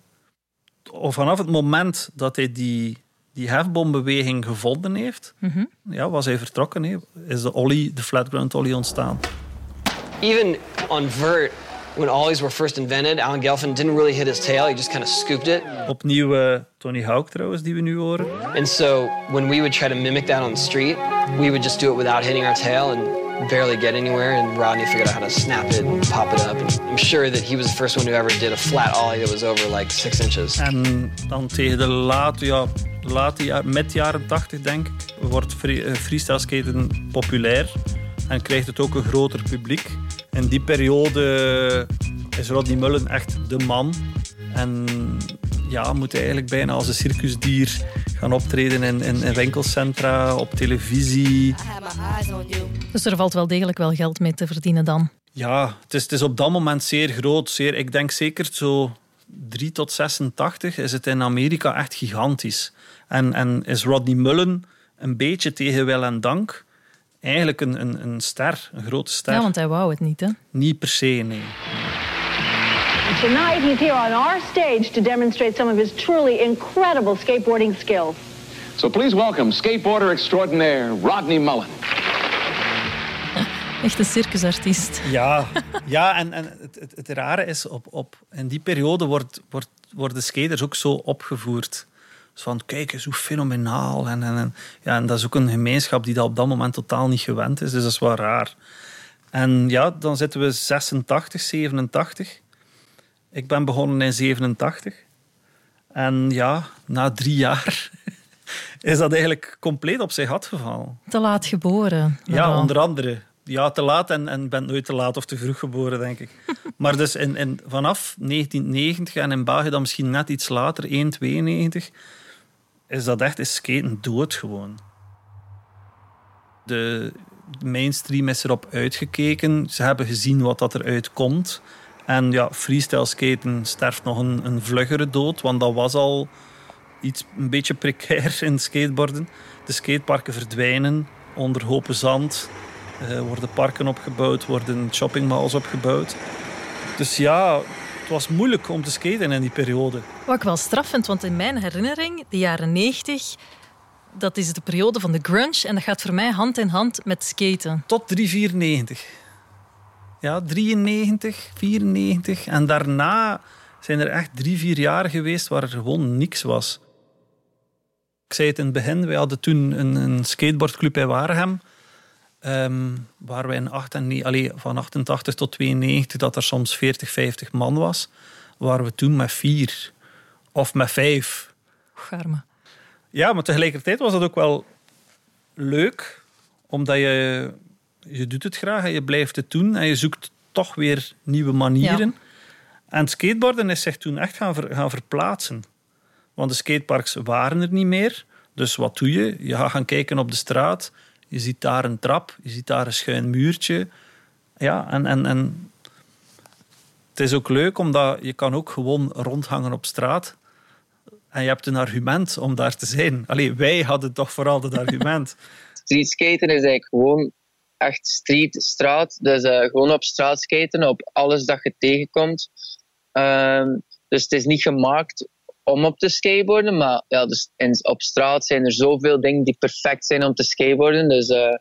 Of Vanaf het moment dat hij die, die hefbombeweging gevonden heeft, Mhm. ja, was hij vertrokken. Is de ollie, de flatground ollie ontstaan. Even on vert, when ollies were first invented, Alan Gelfand didn't really hit his tail. He just kind of scooped it. Opnieuw eh, Tony Hawk trouwens, die we nu horen. And so when we would try to mimic that on the street, we would just do it without hitting our tail and barely get anywhere. And Rodney figured out how to snap it and pop it up. And I'm sure that he was the first one who ever did a flat ollie that was over like six inches. En dan tegen de late, ja, late jaar, mid jaren 80, denk ik, wordt free- eh, freestyle skaten populair en krijgt het ook een groter publiek. In die periode is Rodney Mullen echt de man. En ja, moet hij eigenlijk bijna als een circusdier gaan optreden in, in, in winkelcentra, op televisie. Dus er valt wel degelijk wel geld mee te verdienen dan. Ja, het is, het is op dat moment zeer groot. Zeer, ik denk zeker zo 3 tot 86 is het in Amerika echt gigantisch. En, en is Rodney Mullen een beetje tegen wil en dank eigenlijk een, een, een ster, een grote ster. Ja, want hij wou het niet, hè? Niet per se, nee. Tonight, he's here on our stage to demonstrate some of his truly incredible skateboarding skills. So please welcome skateboarder extraordinaire Rodney Mullen. Echt een circusartiest. Ja, ja en, en het, het, het rare is, op, op, in die periode wordt, wordt, worden skaters ook zo opgevoerd. Van, kijk eens hoe fenomenaal. En, en, en, ja, en dat is ook een gemeenschap die dat op dat moment totaal niet gewend is. Dus dat is wel raar. En ja, dan zitten we 86, 87. Ik ben begonnen in 87. En ja, na drie jaar (laughs) is dat eigenlijk compleet op zijn gat gevallen. Te laat geboren. Ja, onder andere. Ja, te laat en, en ben nooit te laat of te vroeg geboren, denk ik. (laughs) maar dus in, in, vanaf 1990 en in België dan misschien net iets later, 192, is dat echt is skaten dood gewoon. De mainstream is erop uitgekeken. Ze hebben gezien wat dat eruit komt. En ja, freestyle skaten sterft nog een, een vluggere dood, want dat was al iets een beetje precair (laughs) in skateboarden. De skateparken verdwijnen onder hopen zand. Er worden parken opgebouwd, worden shoppingmalls opgebouwd. Dus ja, het was moeilijk om te skaten in die periode. Wat ik wel straf vind, want in mijn herinnering, de jaren 90, dat is de periode van de grunge en dat gaat voor mij hand in hand met skaten. Tot 394. Ja, 93, 94. En daarna zijn er echt drie, vier jaar geweest waar er gewoon niks was. Ik zei het in het begin, wij hadden toen een, een skateboardclub in Waregem. Ehm, waar wij in acht en, ne- allee, van 88 tot 92 dat er soms 40, 50 man was. Waren we toen met vier of met vijf. Garme. Ja, maar tegelijkertijd was dat ook wel leuk, omdat je, je doet het graag en je blijft het doen en je zoekt toch weer nieuwe manieren. En skateboarden is zich toen echt gaan, ver- gaan verplaatsen. Want de skateparks waren er niet meer. Dus wat doe je? Je gaat gaan kijken op de straat. Je ziet daar een trap, je ziet daar een schuin muurtje. Ja, en, en, en het is ook leuk, omdat je kan ook gewoon rondhangen op straat. En je hebt een argument om daar te zijn. Allee, wij hadden toch vooral dat argument. (laughs) Streetskaten is eigenlijk gewoon echt street, straat. Dus eh, gewoon op straat skaten, op alles dat je tegenkomt. Ehm, dus het is niet gemaakt om op te skateboarden, maar ja, dus in, op straat zijn er zoveel dingen die perfect zijn om te skateboarden. Dus eh,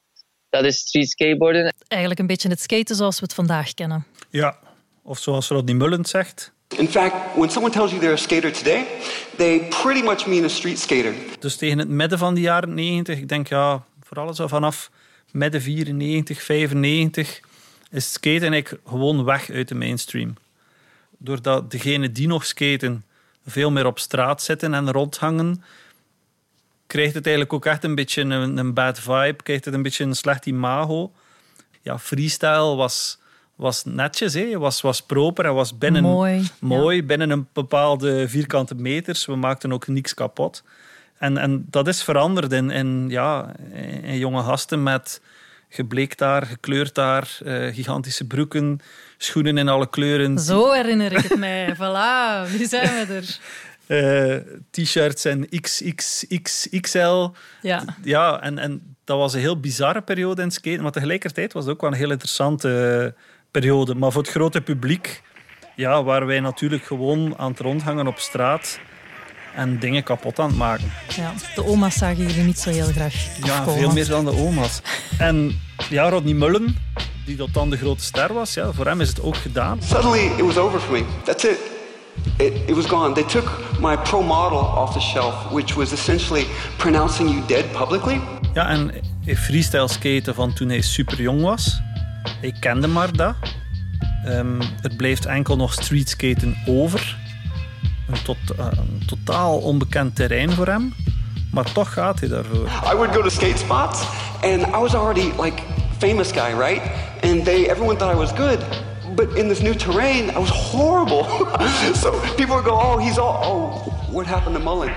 dat is street skateboarden. Eigenlijk een beetje het skaten zoals we het vandaag kennen. Ja, of zoals Rodney Mullen zegt. In fact, when someone tells you they're a skater today, they pretty much mean a street skater. Dus tegen het midden van de jaren 90, ik denk ja, vooral zo vanaf midden 94, 95, is skaten eigenlijk gewoon weg uit de mainstream. Doordat degenen die nog skaten veel meer op straat zitten en rondhangen, krijgt het eigenlijk ook echt een beetje een, een bad vibe, krijgt het een beetje een slecht imago. Ja, freestyle was, was netjes, hè. Was, was proper en was binnen, Mooi, mooi binnen een bepaalde vierkante meters. We maakten ook niks kapot. En, en dat is veranderd in, in, ja, in jonge gasten met gebleekt haar, gekleurd haar, eh, gigantische broeken, schoenen in alle kleuren. Zo herinner ik het mij. (laughs) voilà, nu zijn we er. (laughs) Eh, t-shirts en XXXXL. Ja. Ja, en, en dat was een heel bizarre periode in skaten, maar tegelijkertijd was het ook wel een heel interessante eh, periode. Maar voor het grote publiek ja, waren wij natuurlijk gewoon aan het rondhangen op straat en dingen kapot aan het maken. Ja, de oma's zagen jullie niet zo heel graag Ja, afkomen. veel meer dan de oma's. En ja, Rodney Mullen, die tot dan de grote ster was, ja, voor hem is het ook gedaan. Suddenly, it was over for me. That's it. It, it was gone. They took my pro model off the shelf, which was essentially pronouncing you dead publicly. Ja, en freestyle skaten van toen hij super jong was. Hij kende maar dat. Ehm, er blijft enkel nog street skaten over. Een, tot, eh, een totaal onbekend terrein voor hem. Maar toch gaat hij daarvoor. I would go to skate spots, and I was already like famous guy, right? And they, everyone thought I was good. But in this new terrain, I was horrible. (laughs) so people would go, "Oh, he's all. Oh, what happened to Mullen?"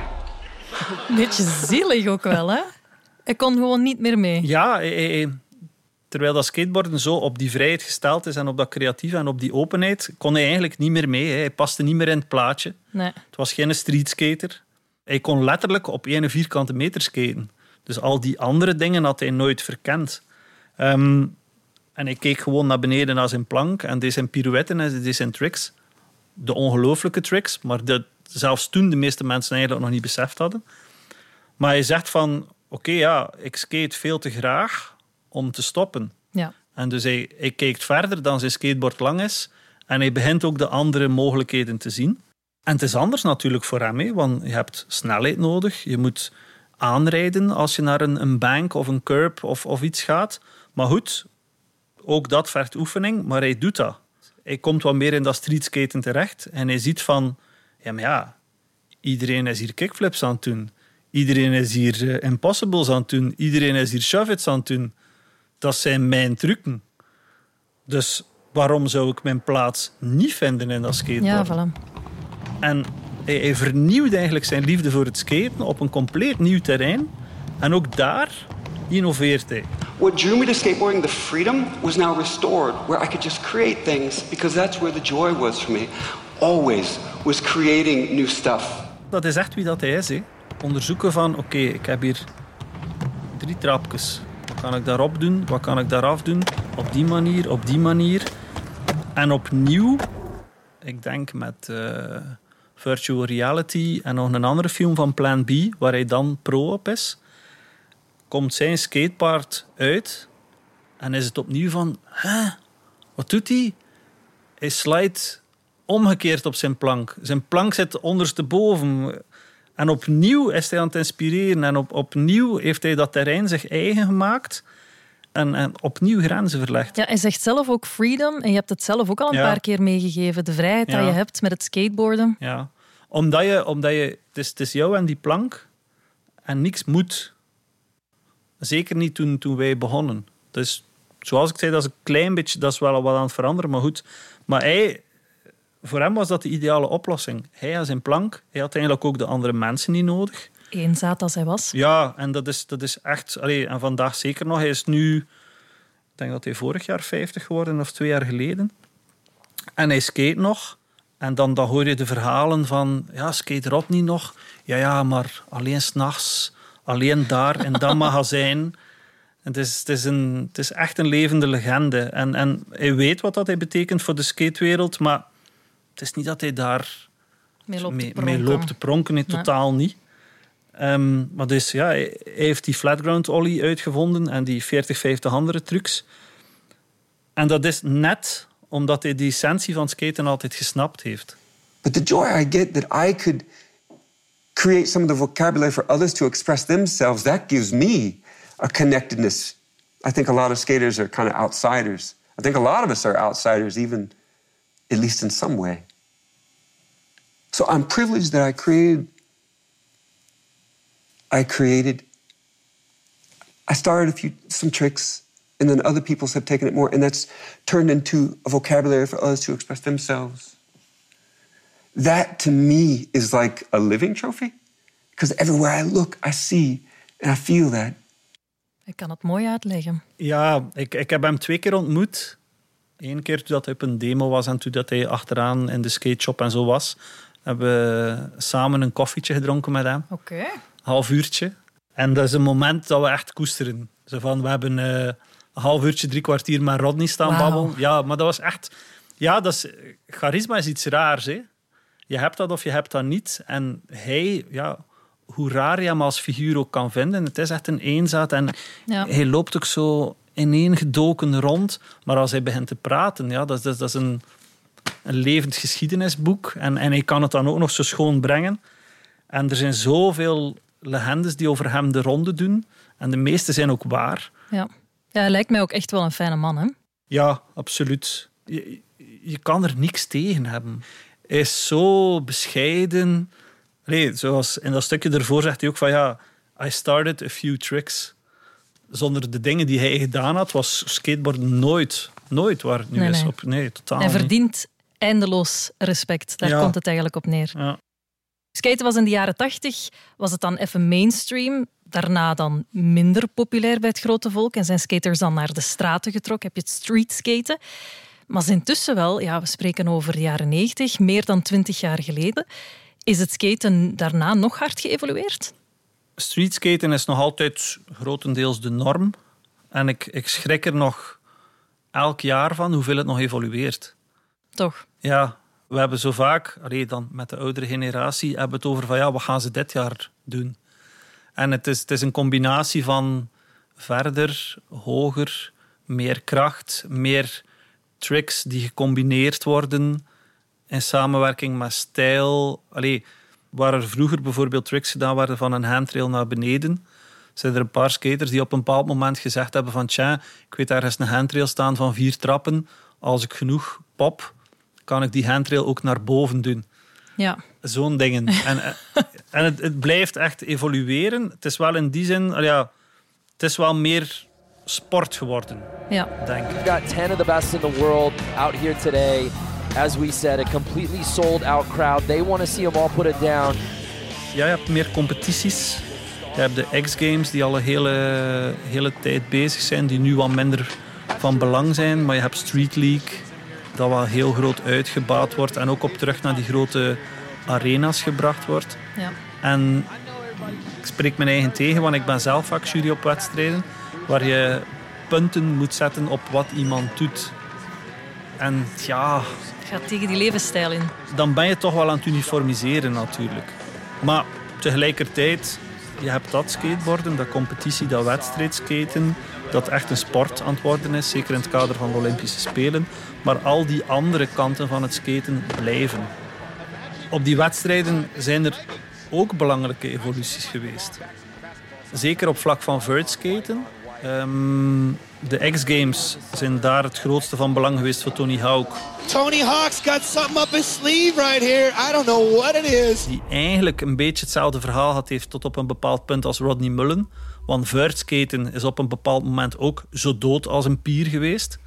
Beetje zielig ook wel, hè? Hij kon gewoon niet meer mee. Ja, hij- hij- hij- terwijl dat skateboarden zo op die vrijheid gesteld is en op dat creatieve en op die openheid, kon hij eigenlijk niet meer mee. hè. Hij paste niet meer in het plaatje. Nee. Het was geen streetskater. Hij kon letterlijk op één vierkante meter skaten. Dus al die andere dingen had hij nooit verkend. Ehm, en hij keek gewoon naar beneden naar zijn plank en deed zijn pirouetten en deed zijn tricks. De ongelooflijke tricks, maar dat zelfs toen de meeste mensen eigenlijk nog niet beseft hadden. Maar hij zegt van, oké ja, ik skate veel te graag om te stoppen. Ja. En dus hij, hij kijkt verder dan zijn skateboard lang is. En hij begint ook de andere mogelijkheden te zien. En het is anders natuurlijk voor hem, hè, want je hebt snelheid nodig. Je moet aanrijden als je naar een, een bank of een curb of, of iets gaat. Maar goed, ook dat vergt oefening, maar hij doet dat. Hij komt wat meer in dat streetskaten terecht en hij ziet van, ja maar ja, iedereen is hier kickflips aan het doen. Iedereen is hier eh, impossibles aan het doen. Iedereen is hier shove-its aan het doen. Dat zijn mijn trucken. Dus waarom zou ik mijn plaats niet vinden in dat skateboard? Ja, voilà. En hij, hij vernieuwde eigenlijk zijn liefde voor het skaten op een compleet nieuw terrein. En ook daar innoveert hij. What drew me to skateboarding, the freedom, was now restored, where I could just create things because that's where the joy was for me. Always was creating new stuff. Dat is echt wie dat hij is. Hè. Onderzoeken van, oké, ik heb hier drie trapjes. Wat kan ik daarop doen? Wat kan ik daaraf doen? Op die manier, op die manier. En opnieuw, ik denk met eh, virtual reality en nog een andere film van Plan B, waar hij dan pro op is, komt zijn skatepark uit en is het opnieuw van, hè, wat doet hij? Hij slijt omgekeerd op zijn plank. Zijn plank zit ondersteboven. En opnieuw is hij aan het inspireren. En op, opnieuw heeft hij dat terrein zich eigen gemaakt. En, en opnieuw grenzen verlegd. Ja, hij zegt zelf ook freedom. En je hebt het zelf ook al een Ja. paar keer meegegeven. De vrijheid Ja. die je hebt met het skateboarden. Ja. Omdat je... Omdat je het, is, het is jou en die plank. En niks moet. Zeker niet toen, toen wij begonnen. Dus zoals ik zei, dat is een klein beetje... Dat is wel wat aan het veranderen, maar goed. Maar hij... Voor hem was dat de ideale oplossing. Hij had zijn plank. Hij had eigenlijk ook de andere mensen niet nodig. Eenzaad als hij was. Ja, en dat is, dat is echt... Allee, en vandaag zeker nog. Hij is nu... Ik denk dat hij vorig jaar 50 geworden, of twee jaar geleden. En hij skate nog. En dan, dan hoor je de verhalen van... Ja, skate Rodney nog? Ja, ja, maar alleen s'nachts. Alleen daar, in dat (laughs) magazijn. Het, is, het, is een, het is echt een levende legende. En, en hij weet wat dat hij betekent voor de skatewereld, maar het is niet dat hij daar Mee loopt te pronken. mee loopt te pronken. Nee, Nee. totaal niet. Ehm, maar dus, ja, hij heeft die flatground ollie uitgevonden en die 40, 50 andere trucs. En dat is net omdat hij die essentie van skaten altijd gesnapt heeft. But the joy I get that I could create some of the vocabulary for others to express themselves, that gives me a connectedness. I think a lot of skaters are kind of outsiders. I think a lot of us are outsiders, even at least in some way. So I'm privileged that I created. I created. I started a few some tricks, and then other people have taken it more, and that's turned into a vocabulary for others to express themselves. That to me is like a living trophy, because everywhere I look, I see and I feel that. Ik kan het mooi uitleggen. Ja, ik, ik heb hem twee keer ontmoet. Eén keer toen dat hij op een demo was en toen dat hij achteraan in de skateshop en zo was. Hebben we samen een koffietje gedronken met hem. Oké. Half uurtje. En dat is een moment dat we echt koesteren. Zo van, we hebben eh, een half uurtje, drie kwartier met Rodney staan Wauw. babbelen. Ja, maar dat was echt... Ja, dat is, charisma is iets raars, hè. Je hebt dat of je hebt dat niet. En hij, ja, hoe raar je hem als figuur ook kan vinden, het is echt een eenzaad. En Ja. hij loopt ook zo ineengedoken rond. Maar als hij begint te praten, ja, dat, is- dat, is- dat is een, een levend geschiedenisboek. En, en hij kan het dan ook nog zo schoon brengen. En er zijn zoveel legendes die over hem de ronde doen. En de meeste zijn ook waar. Ja. ja, hij lijkt mij ook echt wel een fijne man, hè? Ja, absoluut. Je, je kan er niks tegen hebben. Hij is zo bescheiden. Nee, zoals in dat stukje ervoor zegt hij ook van ja, I started a few tricks. Zonder de dingen die hij gedaan had, was skateboarden nooit, nooit waar het nu Nee, is. nee. Op, nee, totaal Hij verdient eindeloos respect. Daar Ja. komt het eigenlijk op neer. Ja. Skaten was in de jaren tachtig, was het dan even mainstream. Daarna dan minder populair bij het grote volk. En zijn skaters dan naar de straten getrokken. Heb je het streetskaten. Maar intussen wel, ja, we spreken over de jaren 90, meer dan twintig jaar geleden. Is het skaten daarna nog hard geëvolueerd? Streetskaten is nog altijd grotendeels de norm. En ik, ik schrik er nog elk jaar van hoeveel het nog evolueert. Toch? Ja, we hebben zo vaak, allee, dan met de oudere generatie, hebben het over van ja, wat gaan ze dit jaar doen? En het is, het is een combinatie van verder, hoger, meer kracht, meer tricks die gecombineerd worden in samenwerking met stijl. Allee, waar er vroeger bijvoorbeeld tricks gedaan werden van een handrail naar beneden, zijn er een paar skaters die op een bepaald moment gezegd hebben van tja, ik weet ergens een handrail staan van vier trappen. Als ik genoeg pop, kan ik die handrail ook naar boven doen. Ja. Zo'n dingen. (laughs) en eh, en het, het blijft echt evolueren. Het is wel in die zin, ja, het is wel meer sport geworden, Ja. denk. We've got 10 of the best in the world out here today. As we said, a completely sold out crowd. They want to see them all put it down. Ja, je hebt meer competities. Je hebt de X-Games die al een hele, hele tijd bezig zijn, die nu wat minder van belang zijn. Maar je hebt Street League, dat wel heel groot uitgebaat wordt en ook op terug naar die grote arena's gebracht wordt. Ja. En ik spreek mijn eigen tegen, want ik ben zelf vaak jury op wedstrijden waar je punten moet zetten op wat iemand doet. En ja, Het gaat tegen die levensstijl in. dan ben je toch wel aan het uniformiseren natuurlijk. Maar tegelijkertijd, je hebt dat skateboarden, dat competitie, dat wedstrijdskaten, dat echt een sport aan het worden is, zeker in het kader van de Olympische Spelen. Maar al die andere kanten van het skaten blijven. Op die wedstrijden zijn er ook belangrijke evoluties geweest. Zeker op vlak van vertskaten. Ehm de X-Games zijn daar het grootste van belang geweest voor Tony Hawk. Tony Hawk's got something up his sleeve right here. I don't know what it is. die eigenlijk een beetje hetzelfde verhaal had heeft tot op een bepaald punt als Rodney Mullen. Want vuurtskaten is op een bepaald moment ook zo dood als een pier geweest.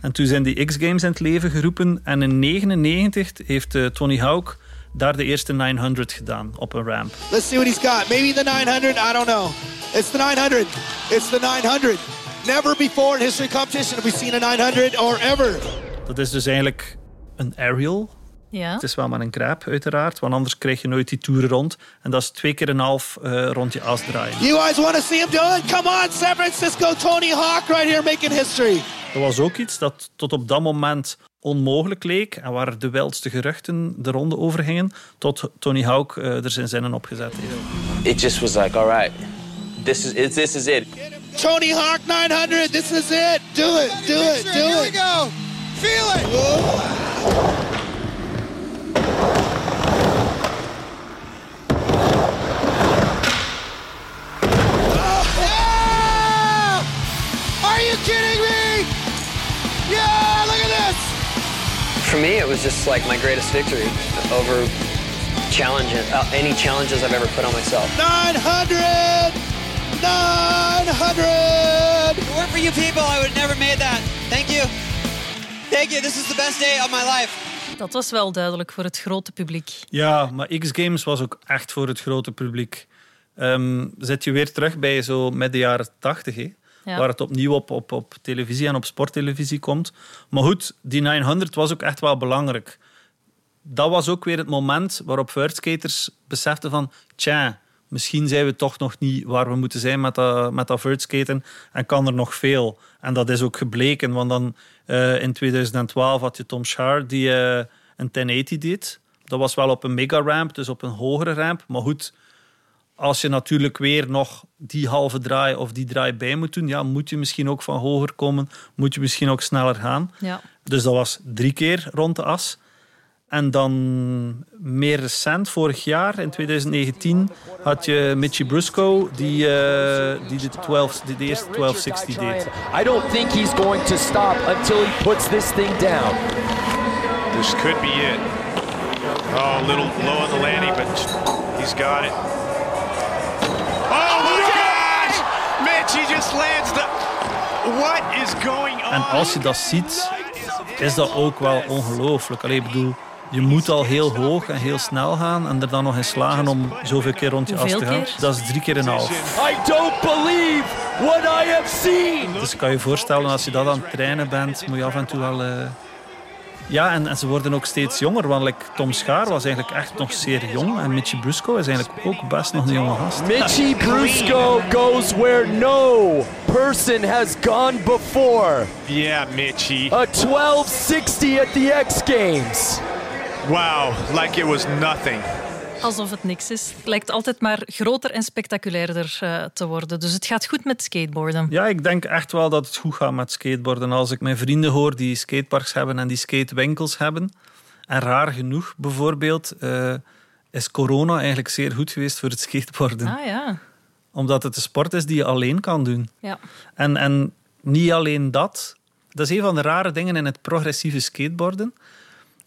En toen zijn die X-Games in het leven geroepen. En in 1999 heeft eh, Tony Hawk daar de eerste 900 gedaan op een ramp. Let's see what he's got. Maybe the 900. I don't know. It's the 900. It's the 900. Never before in history competition have we seen a 900 or ever. Dat is dus eigenlijk een aerial. Ja. Het is wel maar een krap, uiteraard. Want anders krijg je nooit die toer rond. En dat is twee keer en een half eh, rond je as draaien. You guys want to see him do it? Come on, San Francisco. Tony Hawk right here making history. Dat was ook iets dat tot op dat moment onmogelijk leek en waar de wildste geruchten de ronde over gingen, tot Tony Hawk eh, er zijn zinnen op gezet heeft. It just was like, all right, this is it, this is it. Tony Hawk 900. This is it. Do it. Do it. Do Here it. we go. Feel it. For me, it was just like my greatest victory over challenge uh, any challenges I've ever put on myself. 900! 900! If it weren't for you people, I would have never made that. Thank you. Thank you. This is the best day of my life. Dat was wel duidelijk voor het grote publiek. Ja, maar X-Games was ook echt voor het grote publiek. Ehm, zet je weer terug bij zo met de jaren tachtig, hè? Waar het opnieuw op, op, op televisie en op sporttelevisie komt. Maar goed, die 900 was ook echt wel belangrijk. Dat was ook weer het moment waarop vierskaters beseften van... Tja, misschien zijn we toch nog niet waar we moeten zijn met dat, met dat vierskaten en kan er nog veel. En dat is ook gebleken, want dan eh, in 2012 had je Tom Schaar die eh, een 1080 deed. Dat was wel op een mega ramp, dus op een hogere ramp. Maar goed, als je natuurlijk weer nog die halve draai of die draai bij moet doen, ja, moet je misschien ook van hoger komen, moet je misschien ook sneller gaan. Ja. Dus dat was drie keer rond de as. En dan meer recent, vorig jaar, in 2019, had je Mitchie Brusco, die, eh, die de, 12, die de eerste 1260 deed. I don't think he's going to stop until he puts this thing down. This could be it. Oh, a little low on the landing, but he's got it. Just lands the... What is going on? En als je dat ziet, is dat ook wel ongelooflijk. Allee, ik bedoel, je moet al heel hoog en heel snel gaan en er dan nog in slagen om zoveel keer rond je as Hoeveel te gaan. keer? Dat is drie keer en een half. I don't believe what I have seen. Dus ik kan je voorstellen, als je dat aan het trainen bent, moet je af en toe wel... eh, Ja, en, en ze worden ook steeds jonger. Want like, Tom Schaar was eigenlijk echt nog zeer jong. En Mitchie Brusco is eigenlijk ook best nog een jonge gast. Mitchie Brusco goes where no person has gone before. Yeah, Mitchie. A 1260 at the X Games. Wow, like it was nothing. Alsof het niks is. Het lijkt altijd maar groter en spectaculairder eh, te worden. Dus het gaat goed met skateboarden. Ja, ik denk echt wel dat het goed gaat met skateboarden. Als ik mijn vrienden hoor die skateparks hebben en die skatewinkels hebben. En raar genoeg, bijvoorbeeld, eh, is corona eigenlijk zeer goed geweest voor het skateboarden. Ah ja. Omdat het een sport is die je alleen kan doen. ja. En, en niet alleen dat. Dat is een van de rare dingen in het progressieve skateboarden.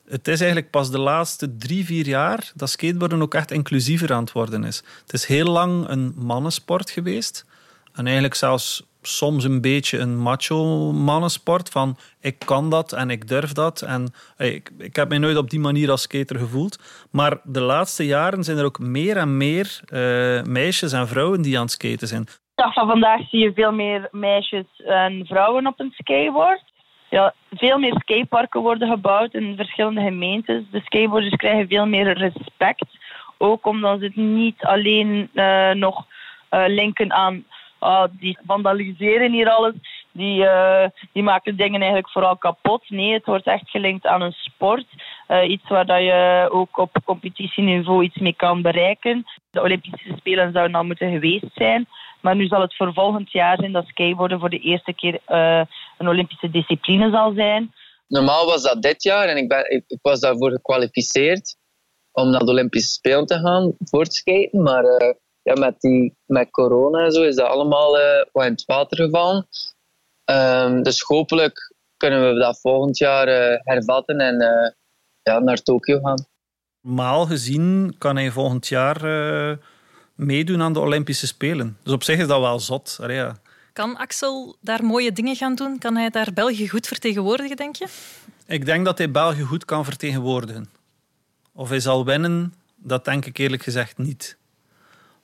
Het is eigenlijk pas de laatste drie, vier jaar dat skateboarden ook echt inclusiever aan het worden is. Het is heel lang een mannensport geweest. En eigenlijk zelfs soms een beetje een macho mannensport. Van ik kan dat en ik durf dat. En ik, ik heb mij nooit op die manier als skater gevoeld. Maar de laatste jaren zijn er ook meer en meer eh, meisjes en vrouwen die aan het skaten zijn. De van vandaag zie je veel meer meisjes en vrouwen op een skateboard. Ja, veel meer skateparken worden gebouwd in verschillende gemeentes. De skateboarders krijgen veel meer respect. Ook omdat ze het niet alleen eh, nog eh, linken aan ah, die vandaliseren hier alles. Die, eh, die maken dingen eigenlijk vooral kapot. Nee, het wordt echt gelinkt aan een sport. Iets waar dat je ook op competitieniveau iets mee kan bereiken. De Olympische Spelen zouden al moeten geweest zijn. Maar nu zal het voor volgend jaar zijn dat skateboarden voor de eerste keer een Olympische discipline zal zijn. Normaal was dat dit jaar en ik, ben, ik, ik was daarvoor gekwalificeerd om naar de Olympische Spelen te gaan voor het skaten. Maar eh, ja, met, die, met corona en zo is dat allemaal eh, wat in het water gevallen. Ehm, dus hopelijk kunnen we dat volgend jaar eh, hervatten en eh, ja, naar Tokio gaan. Normaal gezien kan hij volgend jaar eh, meedoen aan de Olympische Spelen. Dus op zich is dat wel zot. Allee, ja. Kan Axel daar mooie dingen gaan doen? Kan hij daar België goed vertegenwoordigen, denk je? Ik denk dat hij België goed kan vertegenwoordigen. Of hij zal winnen, dat denk ik eerlijk gezegd niet.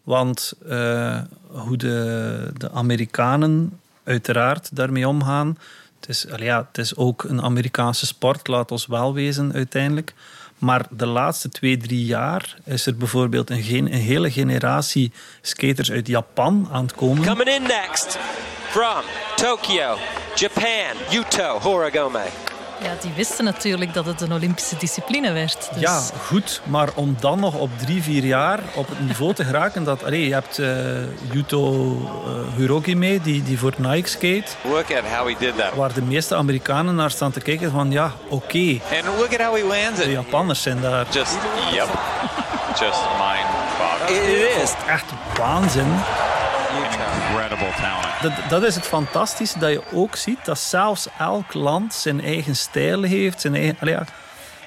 Want eh, hoe de, de Amerikanen uiteraard daarmee omgaan. Het is, ja, het is ook een Amerikaanse sport, laat ons wel wezen uiteindelijk. Maar de laatste twee, drie jaar is er bijvoorbeeld een, een hele generatie skaters uit Japan aan het komen. Coming in next from Tokyo, Japan, Yuto Horigome. Ja, die wisten natuurlijk dat het een Olympische discipline werd. Dus... Ja, goed. Maar om dan nog op drie, vier jaar op het niveau te geraken dat... Allee, je hebt eh, Yuto uh, Hiroki mee, die, die voor Nike skate. Look at how he did that. Waar de meeste Amerikanen naar staan te kijken van... Ja, oké. And look at how he lands it. De Japanners zijn daar. Just, yep. Just mind-boggling. It is. Echt waanzin. Incredible talent. Dat, dat is het fantastische dat je ook ziet dat zelfs elk land zijn eigen stijl heeft. Zijn eigen, ja,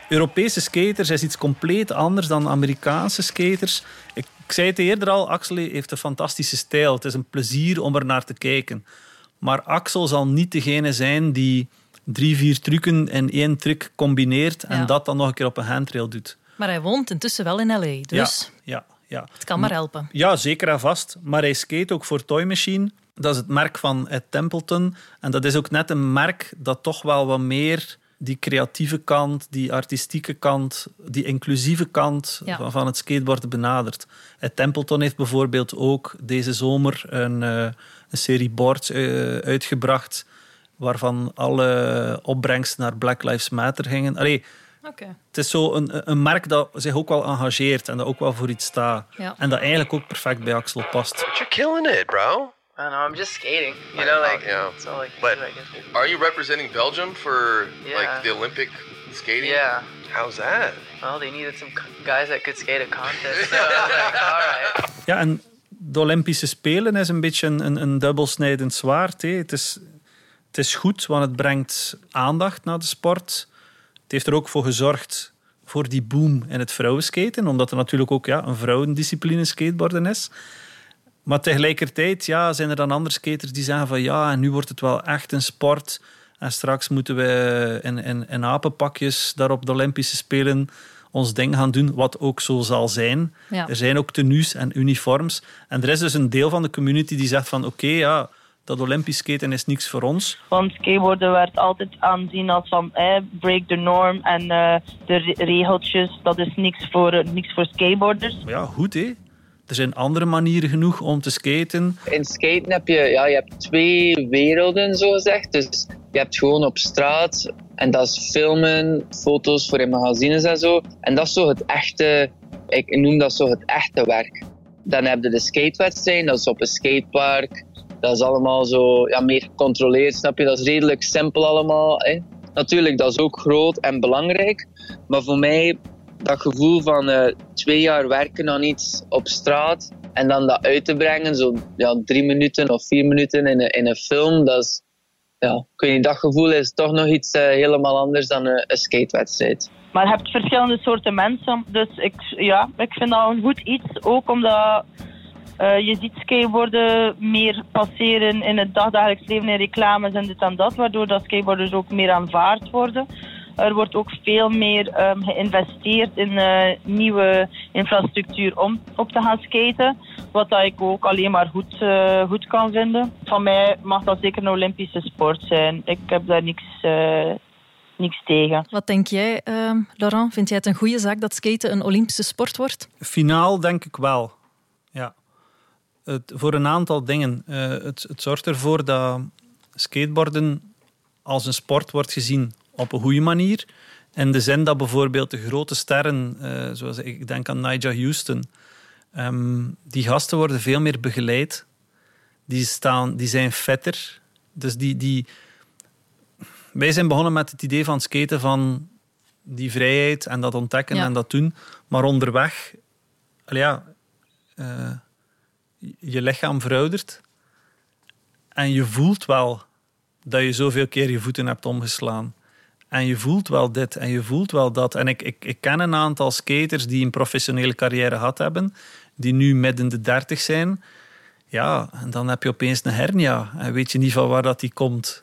Europese skaters is iets compleet anders dan Amerikaanse skaters. Ik, ik zei het eerder al, Axel heeft een fantastische stijl. Het is een plezier om er naar te kijken. Maar Axel zal niet degene zijn die drie, vier trucken in één truc combineert en Ja. dat dan nog een keer op een handrail doet. Maar hij woont intussen wel in L.A., dus Ja, ja, ja. het kan maar helpen. Ja, zeker en vast. Maar hij skate ook voor Toy Machine. Dat is het merk van Ed Templeton. En dat is ook net een merk dat toch wel wat meer die creatieve kant, die artistieke kant, die inclusieve kant Ja. van, van het skateboarden benadert. Ed Templeton heeft bijvoorbeeld ook deze zomer een, eh, een serie boards eh, uitgebracht waarvan alle opbrengsten naar Black Lives Matter gingen. Allee, Oké. het is zo een, een merk dat zich ook wel engageert en dat ook wel voor iets staat. Ja. En dat eigenlijk ook perfect bij Axel past. You're killing it, bro. I don't know. I'm just skating. You I know, know, like yeah. it's all can But are you representing Belgium for Yeah. like the Olympic skating? Yeah. How's that? Well, they needed some guys that could skate a contest. So (laughs) I was like, all right. Ja, en de Olympische Spelen is een beetje een, een, een dubbelsnijdend zwaard. Hè. Het, is, het is goed, want het brengt aandacht naar de sport. Heeft er ook voor gezorgd voor die boom in het vrouwenskaten, omdat er natuurlijk ook ja, een vrouwendiscipline skateboarden is. Maar tegelijkertijd ja, zijn er dan andere skaters die zeggen van ja, en nu wordt het wel echt een sport. En straks moeten we in, in, in apenpakjes daar op de Olympische Spelen ons ding gaan doen, wat ook zo zal zijn. Ja. Er zijn ook tenues en uniforms. En er is dus een deel van de community die zegt van oké, ja, dat Olympisch skaten is niks voor ons. Want skateboarden werd altijd aanzien als van eh, break the norm en eh, de re- regeltjes, dat is niks voor, eh, niks voor skateboarders. Maar ja, goed hè. Er zijn andere manieren genoeg om te skaten. In skaten heb je, ja, je hebt twee werelden, zo gezegd. Dus je hebt gewoon op straat en dat is filmen, foto's voor in magazines en zo. En dat is zo het echte, ik noem dat zo het echte werk. Dan heb je de skatewedstrijd, dat is op een skatepark. Dat is allemaal zo ja, meer gecontroleerd, snap je? Dat is redelijk simpel allemaal. Hè? Natuurlijk, dat is ook groot en belangrijk. Maar voor mij, dat gevoel van eh, twee jaar werken aan iets op straat en dan dat uit te brengen, zo ja, drie minuten of vier minuten in een, in een film, dat is, ja, ik weet dat gevoel is toch nog iets eh, helemaal anders dan een, een skatewedstrijd. Maar je hebt verschillende soorten mensen, dus ik, ja, ik vind dat een goed iets, ook omdat eh, je ziet skateboarden meer passeren in het dagdagelijks leven, in reclames en dit en dat, waardoor dat skateboarders ook meer aanvaard worden. Er wordt ook veel meer ehm, geïnvesteerd in eh, nieuwe infrastructuur om op te gaan skaten. Wat dat ik ook alleen maar goed, eh, goed kan vinden. Van mij mag dat zeker een Olympische sport zijn. Ik heb daar niks, eh, niks tegen. Wat denk jij, ehm, Laurent? Vind jij het een goede zaak dat skaten een Olympische sport wordt? Finaal denk ik wel. Het, voor een aantal dingen. Eh, het, het zorgt ervoor dat skateboarden als een sport wordt gezien op een goede manier. In de zin dat bijvoorbeeld de grote sterren, eh, zoals ik denk aan Nigel Houston, ehm, die gasten worden veel meer begeleid. Die, staan, die zijn vetter. Dus die, die... Wij zijn begonnen met het idee van skaten van die vrijheid en dat ontdekken Ja. en dat doen. Maar onderweg, ja, eh, je lichaam veroudert. En je voelt wel dat je zoveel keer je voeten hebt omgeslaan. En je voelt wel dit en je voelt wel dat. En ik, ik, ik ken een aantal skaters die een professionele carrière gehad hebben, die nu midden de dertig zijn. Ja, en dan heb je opeens een hernia en weet je niet van waar dat die komt.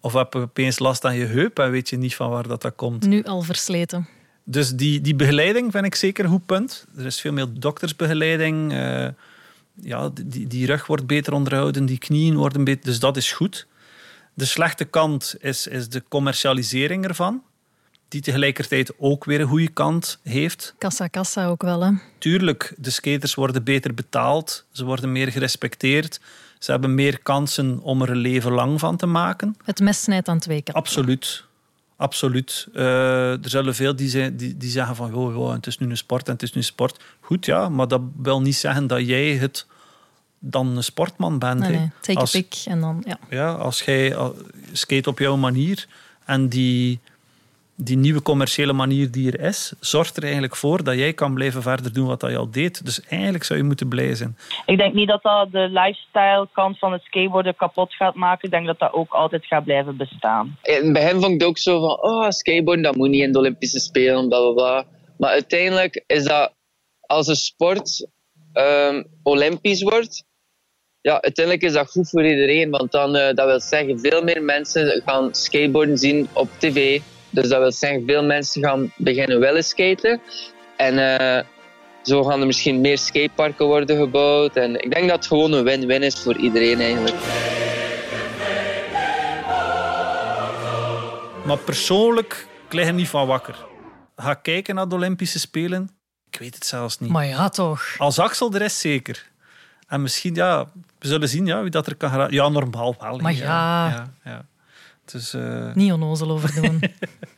Of heb je opeens last aan je heup en weet je niet van waar dat, dat komt. Nu al versleten. Dus die, die begeleiding vind ik zeker een goed punt. Er is veel meer doktersbegeleiding. eh, ja, die, die rug wordt beter onderhouden, die knieën worden beter. Dus dat is goed. De slechte kant is, is de commercialisering ervan. Die tegelijkertijd ook weer een goede kant heeft. Kassa kassa ook wel, hè? Tuurlijk, de skaters worden beter betaald. Ze worden meer gerespecteerd. Ze hebben meer kansen om er een leven lang van te maken. Het mes snijdt aan twee kanten. Absoluut. Absoluut. Eh, er zullen veel die, zijn, die, die zeggen van oh, oh, het is nu een sport en het is nu een sport. Goed, ja, maar dat wil niet zeggen dat jij het dan een sportman bent. Nee. Take Als- a en dan... Ja. ja, als jij al- skate op jouw manier en die, die nieuwe commerciële manier die er is, zorgt er eigenlijk voor dat jij kan blijven verder doen wat dat je al deed. Dus eigenlijk zou je moeten blij zijn. Ik denk niet dat dat de lifestyle kant van het skateboarden kapot gaat maken. Ik denk dat dat ook altijd gaat blijven bestaan. In het begin vond ik het ook zo van, oh, skateboarden, dat moet niet in de Olympische Spelen, bla bla bla. Maar uiteindelijk is dat, als een sport ehm, Olympisch wordt, ja, uiteindelijk is dat goed voor iedereen. Want dan, eh, dat wil zeggen, veel meer mensen gaan skateboarden zien op tv. Dus dat wil zeggen, veel mensen gaan beginnen willen skaten. En eh, zo gaan er misschien meer skateparken worden gebouwd. En ik denk dat het gewoon een win-win is voor iedereen eigenlijk. Maar persoonlijk ik lig er niet van wakker. Ga kijken naar de Olympische Spelen. Ik weet het zelfs niet. Maar ja, toch. Als Axel er is, zeker. En misschien, ja, we zullen zien ja, wie dat er kan gaan. Ja, normaal wel. Maar ja. ja, ja. Dus, eh, Niet onnozel over doen.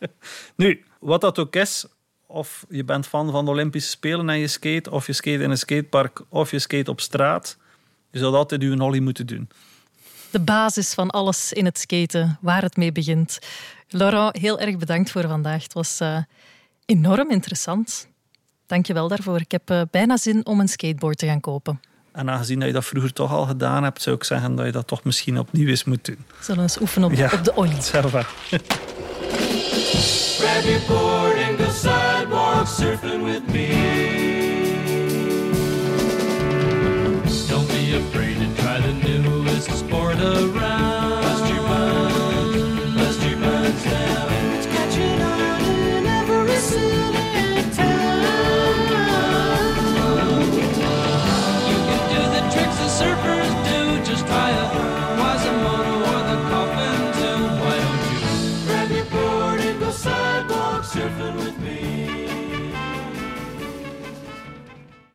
(laughs) Nu, wat dat ook is, of je bent fan van de Olympische Spelen en je skate, of je skate in een skatepark, of je skate op straat, je zult altijd je nollie moeten doen. De basis van alles in het skaten, waar het mee begint. Laurent, heel erg bedankt voor vandaag. Het was eh, enorm interessant. Dank je wel daarvoor. Ik heb eh, bijna zin om een skateboard te gaan kopen. En aangezien dat je dat vroeger toch al gedaan hebt, zou ik zeggen dat je dat toch misschien opnieuw eens moet doen. Zullen we eens oefenen op, Ja. op de olie? Ça va. Grab your board and go sidewalk surfing with me. Don't be afraid to try the newest sport around.